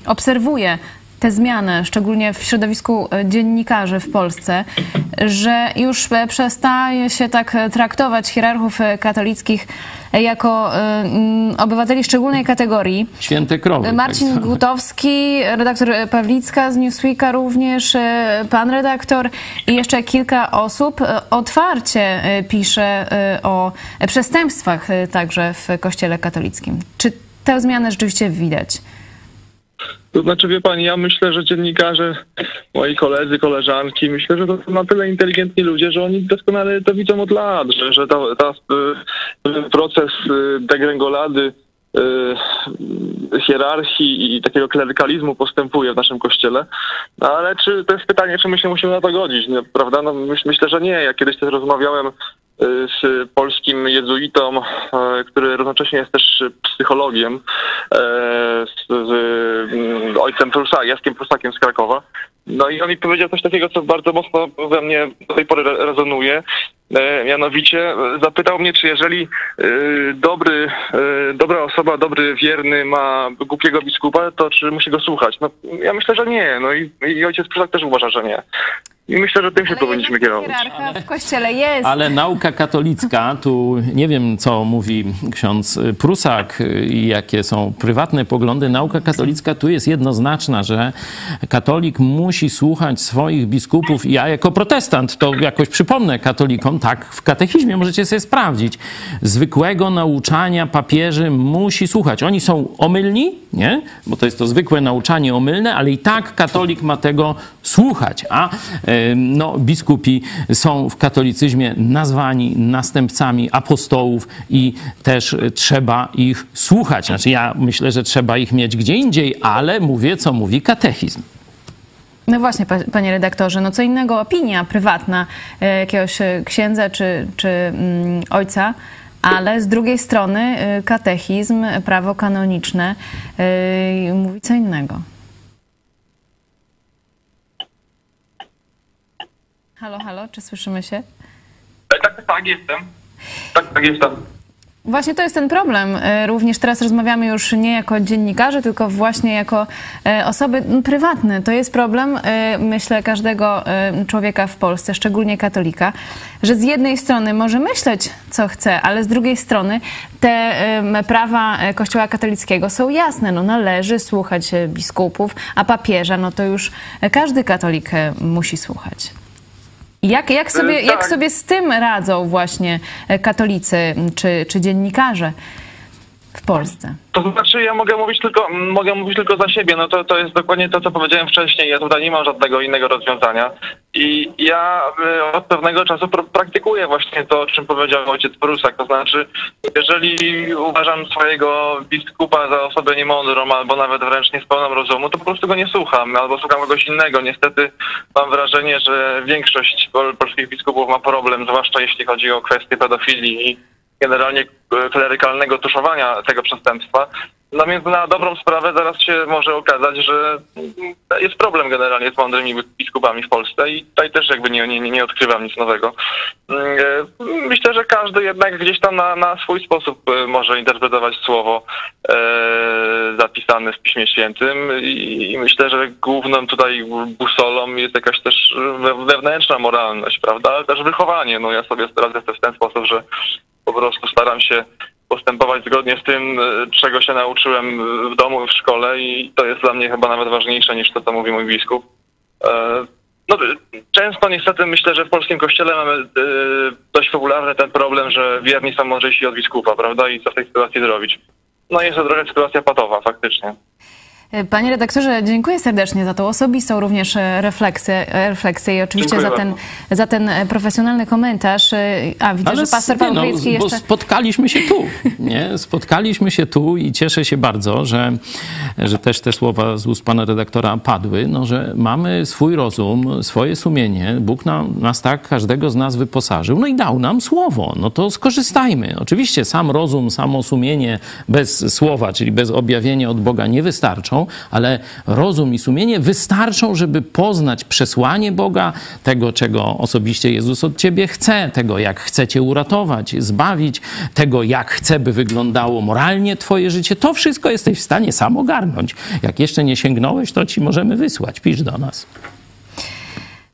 obserwuje te zmiany, szczególnie w środowisku e, dziennikarzy w Polsce, że już e, przestaje się tak e, traktować hierarchów katolickich jako obywateli szczególnej kategorii? Święte krowy. Marcin tak. Gutowski, redaktor Pawlicka z Newsweeka również, pan redaktor i jeszcze kilka osób otwarcie pisze o przestępstwach także w kościele katolickim. Czy tę zmianę rzeczywiście widać? To znaczy, wie pani, ja myślę, że dziennikarze, moi koledzy, koleżanki, myślę, że to są na tyle inteligentni ludzie, że oni doskonale to widzą od lat, że, że ta, ta, ten proces y, degrengolady y, hierarchii i takiego klerykalizmu postępuje w naszym kościele. No, ale czy to jest pytanie, czy my się musimy na to godzić, no, prawda? No, myśl, myślę, że nie. Ja kiedyś też rozmawiałem z polskim jezuitą, e, który równocześnie jest też psychologiem, e, z, z mm, ojcem Prusa, Jackiem Prusakiem z Krakowa. No i on mi powiedział coś takiego, co bardzo mocno we mnie do tej pory re- rezonuje. E, mianowicie zapytał mnie, czy jeżeli dobry, dobra osoba, dobry wierny ma głupiego biskupa, to czy musi go słuchać? No ja myślę, że nie. No i, i ojciec Prusak też uważa, że nie. I myślę, że tym się powinniśmy kierować. Hierarcha w kościele jest. Ale nauka katolicka, tu nie wiem, co mówi ksiądz Prusak i jakie są prywatne poglądy. Nauka katolicka tu jest jednoznaczna, że katolik musi słuchać swoich biskupów. Ja jako protestant to jakoś przypomnę katolikom, tak, w katechizmie możecie sobie sprawdzić. Zwykłego nauczania papieży musi słuchać. Oni są omylni, nie? Bo to jest to zwykłe nauczanie omylne, ale i tak katolik ma tego słuchać. A e, no, biskupi są w katolicyzmie nazwani następcami apostołów i też trzeba ich słuchać. Znaczy ja myślę, że trzeba ich mieć gdzie indziej, ale mówię, co mówi katechizm. No właśnie, pa- panie redaktorze, no co innego opinia prywatna e, jakiegoś e, księdza czy, czy mm, ojca, ale z drugiej strony e, katechizm, prawo kanoniczne mówi co innego. Halo, halo, czy słyszymy się? Tak, tak, jestem. Tak, tak, jestem. Właśnie to jest ten problem. E, Również teraz rozmawiamy już nie jako dziennikarze, tylko właśnie jako e, osoby prywatne. To jest problem, e, myślę, każdego człowieka w Polsce, szczególnie katolika, że z jednej strony może myśleć, co chce, ale z drugiej strony te prawa Kościoła katolickiego są jasne. No, należy słuchać biskupów, a papieża, no to już każdy katolik musi słuchać. Jak, jak, sobie, tak. jak sobie z tym radzą właśnie e, katolicy czy, czy dziennikarze w Polsce? To znaczy, ja mogę mówić tylko, mogę mówić tylko za siebie. No to, to jest dokładnie to, co powiedziałem wcześniej. Ja tutaj nie mam żadnego innego rozwiązania. I ja y, od pewnego czasu pr- praktykuję właśnie to, o czym powiedział ojciec Prusak. To znaczy, jeżeli uważam swojego biskupa za osobę niemądrą, albo nawet wręcz nie z pełną rozumu, to po prostu go nie słucham, albo słucham kogoś innego. Niestety mam wrażenie, że większość pol- polskich biskupów ma problem, zwłaszcza jeśli chodzi o kwestie pedofilii generalnie e, klerykalnego tuszowania tego przestępstwa. No więc na dobrą sprawę zaraz się może okazać, że jest problem generalnie z mądrymi biskupami w Polsce i tutaj też jakby nie, nie, nie odkrywam nic nowego. Mm, e, Myślę, że każdy jednak gdzieś tam na, na swój sposób e, może interpretować słowo e, zapisane w Piśmie Świętym i, myślę, że główną tutaj busolą jest jakaś też we- wewnętrzna moralność, prawda, ale też wychowanie. No ja sobie radzę w ten sposób, że po prostu staram się postępować zgodnie z tym, e, czego się nauczyłem w domu i w szkole i to jest dla mnie chyba nawet ważniejsze niż to, co mówi mój biskup. E, No, często niestety myślę, że w polskim kościele mamy e, dość popularny ten problem, że wierni są mądrzejsi od biskupa, prawda? I co w tej sytuacji zrobić? No jest to trochę sytuacja patowa, faktycznie. E, Panie redaktorze, dziękuję serdecznie za tą osobistą również e, refleksję, e, refleksję i oczywiście Dziękuję za ten, za ten profesjonalny komentarz. A, widzę, że s- pastor Paweł no, Chojecki bo jeszcze... spotkaliśmy się tu, nie? Spotkaliśmy się tu i cieszę się bardzo, że, że też te słowa z ust pana redaktora padły, no, że mamy swój rozum, swoje sumienie. Bóg nam, nas tak, każdego z nas wyposażył, no i dał nam słowo. No to skorzystajmy. Oczywiście sam rozum, samo sumienie bez słowa, czyli bez objawienia od Boga nie wystarczą, ale rozum i sumienie wystarczą, żeby poznać przesłanie Boga, tego, czego osobiście Jezus od ciebie chce, tego, jak chce cię uratować, zbawić, tego, jak chce, by wyglądało moralnie twoje życie. To wszystko jesteś w stanie sam ogarnąć. Jak jeszcze nie sięgnąłeś, to ci możemy wysłać. Pisz do nas.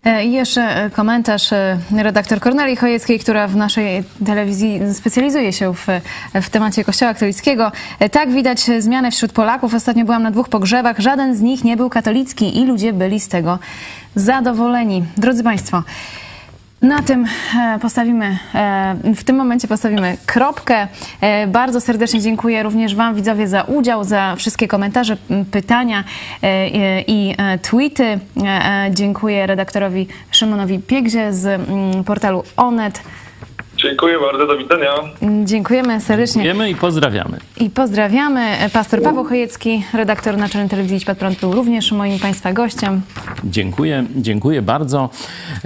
E, I jeszcze e, komentarz e, redaktor Korneli Chojeckiej, która w naszej telewizji specjalizuje się w, w temacie Kościoła katolickiego. E, Tak widać zmianę wśród Polaków. Ostatnio byłam na dwóch pogrzebach. Żaden z nich nie był katolicki i ludzie byli z tego zadowoleni. Drodzy Państwo, na tym e, postawimy, e, w tym momencie postawimy kropkę. E, Bardzo serdecznie dziękuję również Wam, widzowie, za udział, za wszystkie komentarze, pytania i tweety. Dziękuję redaktorowi Szymonowi Piegzie z portalu Onet. Dziękuję bardzo, do widzenia. Mm, Dziękujemy serdecznie Wiemy i pozdrawiamy. i pozdrawiamy. Pastor Paweł Chojecki, redaktor naczelny telewizji Idź Pod Prąd, był również moim Państwa gościem. Dziękuję, dziękuję bardzo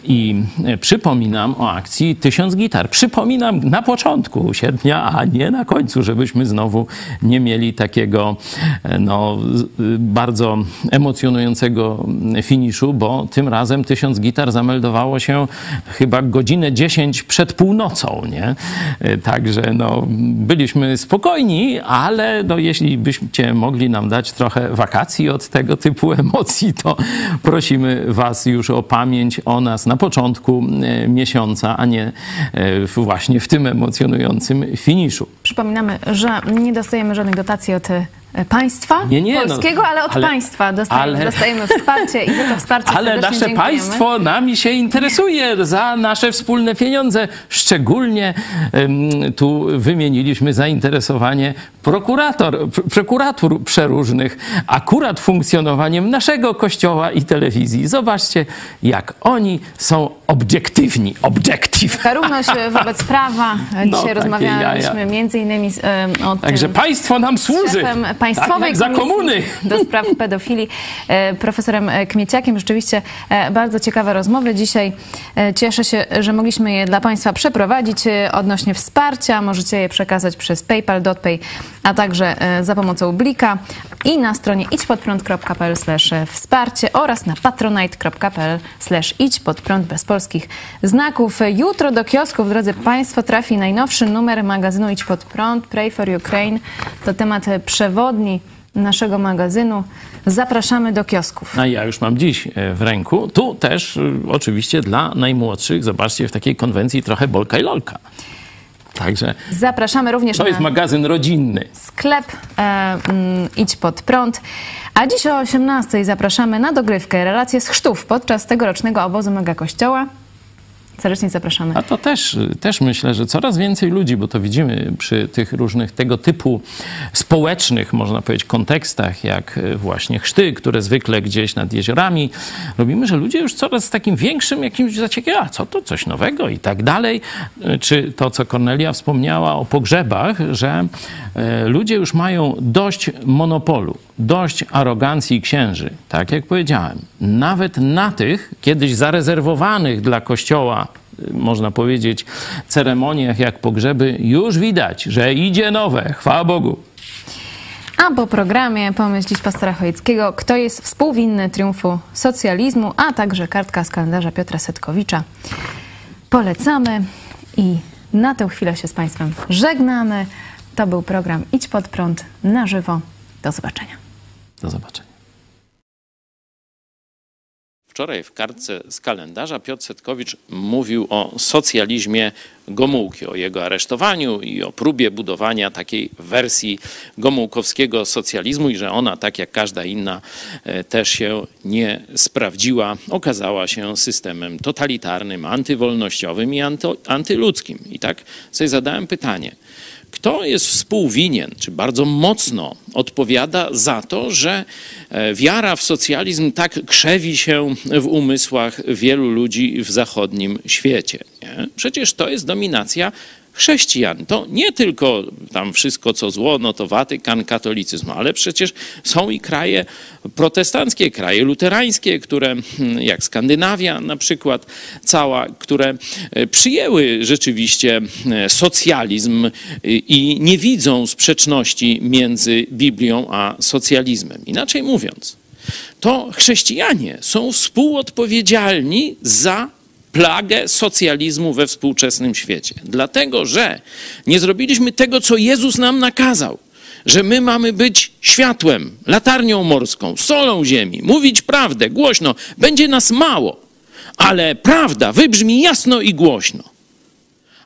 i e, przypominam o akcji Tysiąc Gitar. Przypominam na początku sierpnia, a nie na końcu, żebyśmy znowu nie mieli takiego e, no, y, bardzo emocjonującego finiszu, bo tym razem Tysiąc Gitar zameldowało się chyba godzinę 10 przed północą, nie? E, Także no, byliśmy spokojni, ale no, jeśli byście mogli nam dać trochę wakacji od tego typu emocji, to prosimy Was już o pamięć o nas na początku e, miesiąca, a nie w- właśnie w tym emocjonującym finiszu. Przypominamy, że nie dostajemy żadnych dotacji od państwa Nie, nie, no, polskiego, ale od ale- państwa dostajemy, ale- dostajemy wsparcie i za to wsparcie Ale nasze dziękujemy. państwo nami się interesuje za nasze wspólne pieniądze. Szczególnie em, tu wymieniliśmy zainteresowanie prokurator, pr- prokuratur przeróżnych, akurat funkcjonowaniem naszego kościoła i telewizji. Zobaczcie, jak oni są obiektywni. Objective. Ta równość e, wobec prawa. E, No, Dzisiaj takie rozmawialiśmy jaja. między innymi z, e, o Także państwo nam służy. Tak Państwowej jak za komuny. do spraw pedofilii, e, profesorem Kmieciakiem. Rzeczywiście e, bardzo ciekawe rozmowy. Dzisiaj e, cieszę się, że mogliśmy je dla Państwa przeprowadzić odnośnie wsparcia. Możecie je przekazać przez PayPal, DotPay, a także za pomocą Blika i na stronie idźpodprąd.pl wsparcie oraz na patronite.pl idź pod prąd bez polskich znaków. Jutro do kiosków, drodzy Państwo, trafi najnowszy numer magazynu Idź pod prąd, Pray for Ukraine. To temat e, przewodni naszego magazynu. Zapraszamy do kiosków. A ja już mam dziś e, w ręku. Tu też y, oczywiście dla najmłodszych, zobaczcie, w takiej konwencji trochę bolka i lolka. Także Zapraszamy również to jest na magazyn rodzinny. sklep e, mm, Idź pod prąd. A dziś o 18 zapraszamy na dogrywkę relacje z chrztów podczas tegorocznego obozu Mega Kościoła. Serdecznie zapraszamy. A to też, też myślę, że coraz więcej ludzi, bo to widzimy przy tych różnych tego typu społecznych, można powiedzieć, kontekstach, jak e, właśnie chrzty, które zwykle gdzieś nad jeziorami robimy, że ludzie już coraz z takim większym jakimś zaciekawieniem, a co to, coś nowego i tak dalej. E, Czy to, co Kornelia wspomniała o pogrzebach, że e, ludzie już mają dość monopolu, dość arogancji księży. Tak jak powiedziałem, nawet na tych kiedyś zarezerwowanych dla Kościoła można powiedzieć, ceremoniach jak pogrzeby, już widać, że idzie nowe. Chwała Bogu. A po programie pomyślić pastora Chojeckiego, kto jest współwinny triumfu socjalizmu, a także kartka z kalendarza Piotra Setkowicza. Polecamy i na tę chwilę się z Państwem żegnamy. To był program Idź pod prąd na żywo. Do zobaczenia. Do zobaczenia. Wczoraj w kartce z kalendarza Piotr Setkowicz mówił o socjalizmie Gomułki, o jego aresztowaniu i o próbie budowania takiej wersji gomułkowskiego socjalizmu i że ona, tak jak każda inna, e, też się nie sprawdziła. Okazała się systemem totalitarnym, antywolnościowym i anty, antyludzkim. I tak sobie zadałem pytanie. Kto jest współwinien, czy bardzo mocno odpowiada za to, że e, wiara w socjalizm tak krzewi się w umysłach wielu ludzi w zachodnim świecie? Nie? Przecież to jest dominacja chrześcijan. To nie tylko tam wszystko co zło, no to Watykan, katolicyzm, ale przecież są i kraje protestanckie, kraje luterańskie, które hmm, jak Skandynawia na przykład cała, które e, przyjęły rzeczywiście e, socjalizm e, i nie widzą sprzeczności między Biblią a socjalizmem. Inaczej mówiąc, to chrześcijanie są współodpowiedzialni za plagę socjalizmu we współczesnym świecie. Dlatego, że nie zrobiliśmy tego, co Jezus nam nakazał. Że my mamy być światłem, latarnią morską, solą ziemi, mówić prawdę głośno. Będzie nas mało, ale prawda wybrzmi jasno i głośno.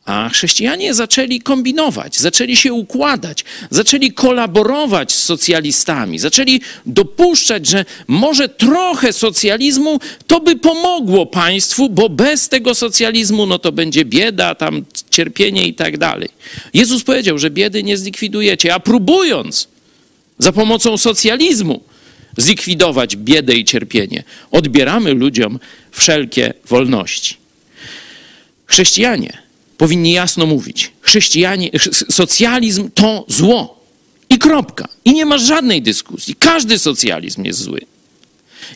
A chrześcijanie zaczęli kombinować, zaczęli się układać, zaczęli kolaborować z socjalistami, zaczęli dopuszczać, że może trochę socjalizmu to by pomogło państwu, bo bez tego socjalizmu no to będzie bieda, tam cierpienie i tak dalej. Jezus powiedział, że biedy nie zlikwidujecie, a próbując za pomocą socjalizmu zlikwidować biedę i cierpienie, odbieramy ludziom wszelkie wolności. Chrześcijanie powinni jasno mówić: chrześcijanie, socjalizm to zło. I kropka. I nie ma żadnej dyskusji. Każdy socjalizm jest zły.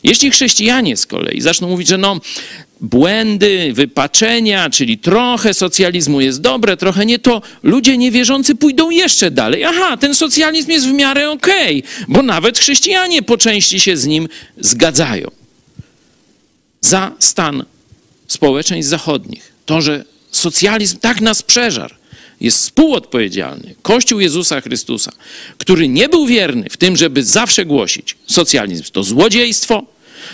Jeśli chrześcijanie z kolei zaczną mówić, że no, błędy, wypaczenia, czyli trochę socjalizmu jest dobre, trochę nie, to ludzie niewierzący pójdą jeszcze dalej. Aha, ten socjalizm jest w miarę okej, okay, bo nawet chrześcijanie po części się z nim zgadzają. Za stan społeczeństw zachodnich, to, że Socjalizm tak nas przeżarł. Jest współodpowiedzialny. Kościół Jezusa Chrystusa, który nie był wierny w tym, żeby zawsze głosić: socjalizm to złodziejstwo,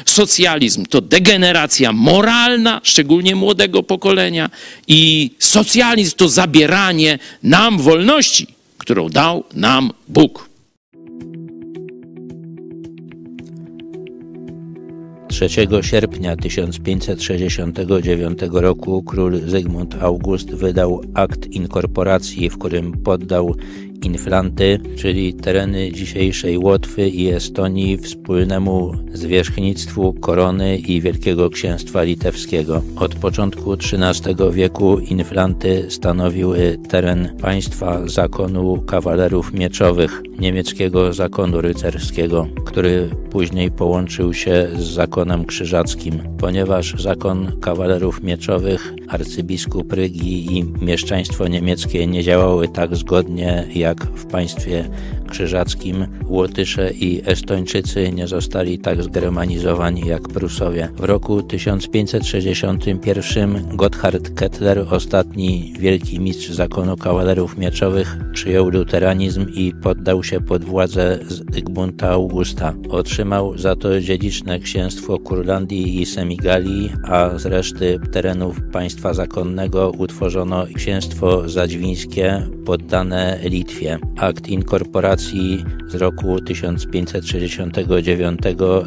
socjalizm to degeneracja moralna, szczególnie młodego pokolenia, i socjalizm to zabieranie nam wolności, którą dał nam Bóg. 3 sierpnia 1569 roku król Zygmunt August wydał akt inkorporacji, w którym poddał Inflanty, czyli tereny dzisiejszej Łotwy i Estonii wspólnemu zwierzchnictwu korony i Wielkiego Księstwa Litewskiego. Od początku XIII wieku Inflanty stanowiły teren państwa zakonu kawalerów mieczowych, niemieckiego zakonu rycerskiego, który później połączył się z zakonem krzyżackim. Ponieważ zakon kawalerów mieczowych, arcybiskup Rygi i mieszczaństwo niemieckie nie działały tak zgodnie jak w państwie krzyżackim Łotysze i Estończycy nie zostali tak zgermanizowani jak Prusowie. W roku 1561 Gotthard Kettler, ostatni wielki mistrz zakonu kawalerów mieczowych, przyjął luteranizm i poddał się pod władzę Zygmunta Augusta. Otrzymał za to dziedziczne księstwo Kurlandii i Semigalii, a z reszty terenów państwa zakonnego utworzono księstwo zadźwińskie poddane Litwie. Akt inkorporacji z roku 1569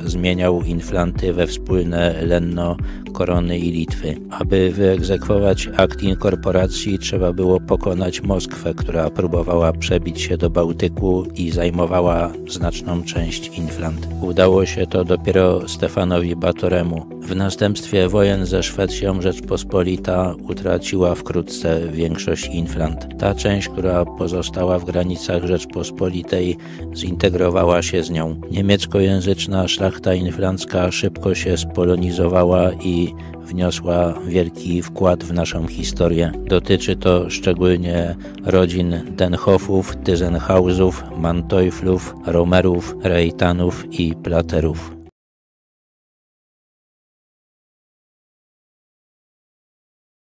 zmieniał inflanty we wspólne lenno korony i Litwy. Aby wyegzekwować akt inkorporacji trzeba było pokonać Moskwę, która próbowała przebić się do Bałtyku i zajmowała znaczną część Inflant. Udało się to dopiero Stefanowi Batoremu. W następstwie wojen ze Szwecją Rzeczpospolita utraciła wkrótce większość Inflant. Ta część, która pozostała w granicach Rzeczpospolitej, zintegrowała się z nią. Niemieckojęzyczna szlachta inflancka szybko się spolonizowała i wniosła wielki wkład w naszą historię. Dotyczy to szczególnie rodzin Denhoffów, Tyzenhausów, Manteufflów, Romerów, Reitanów i Platerów.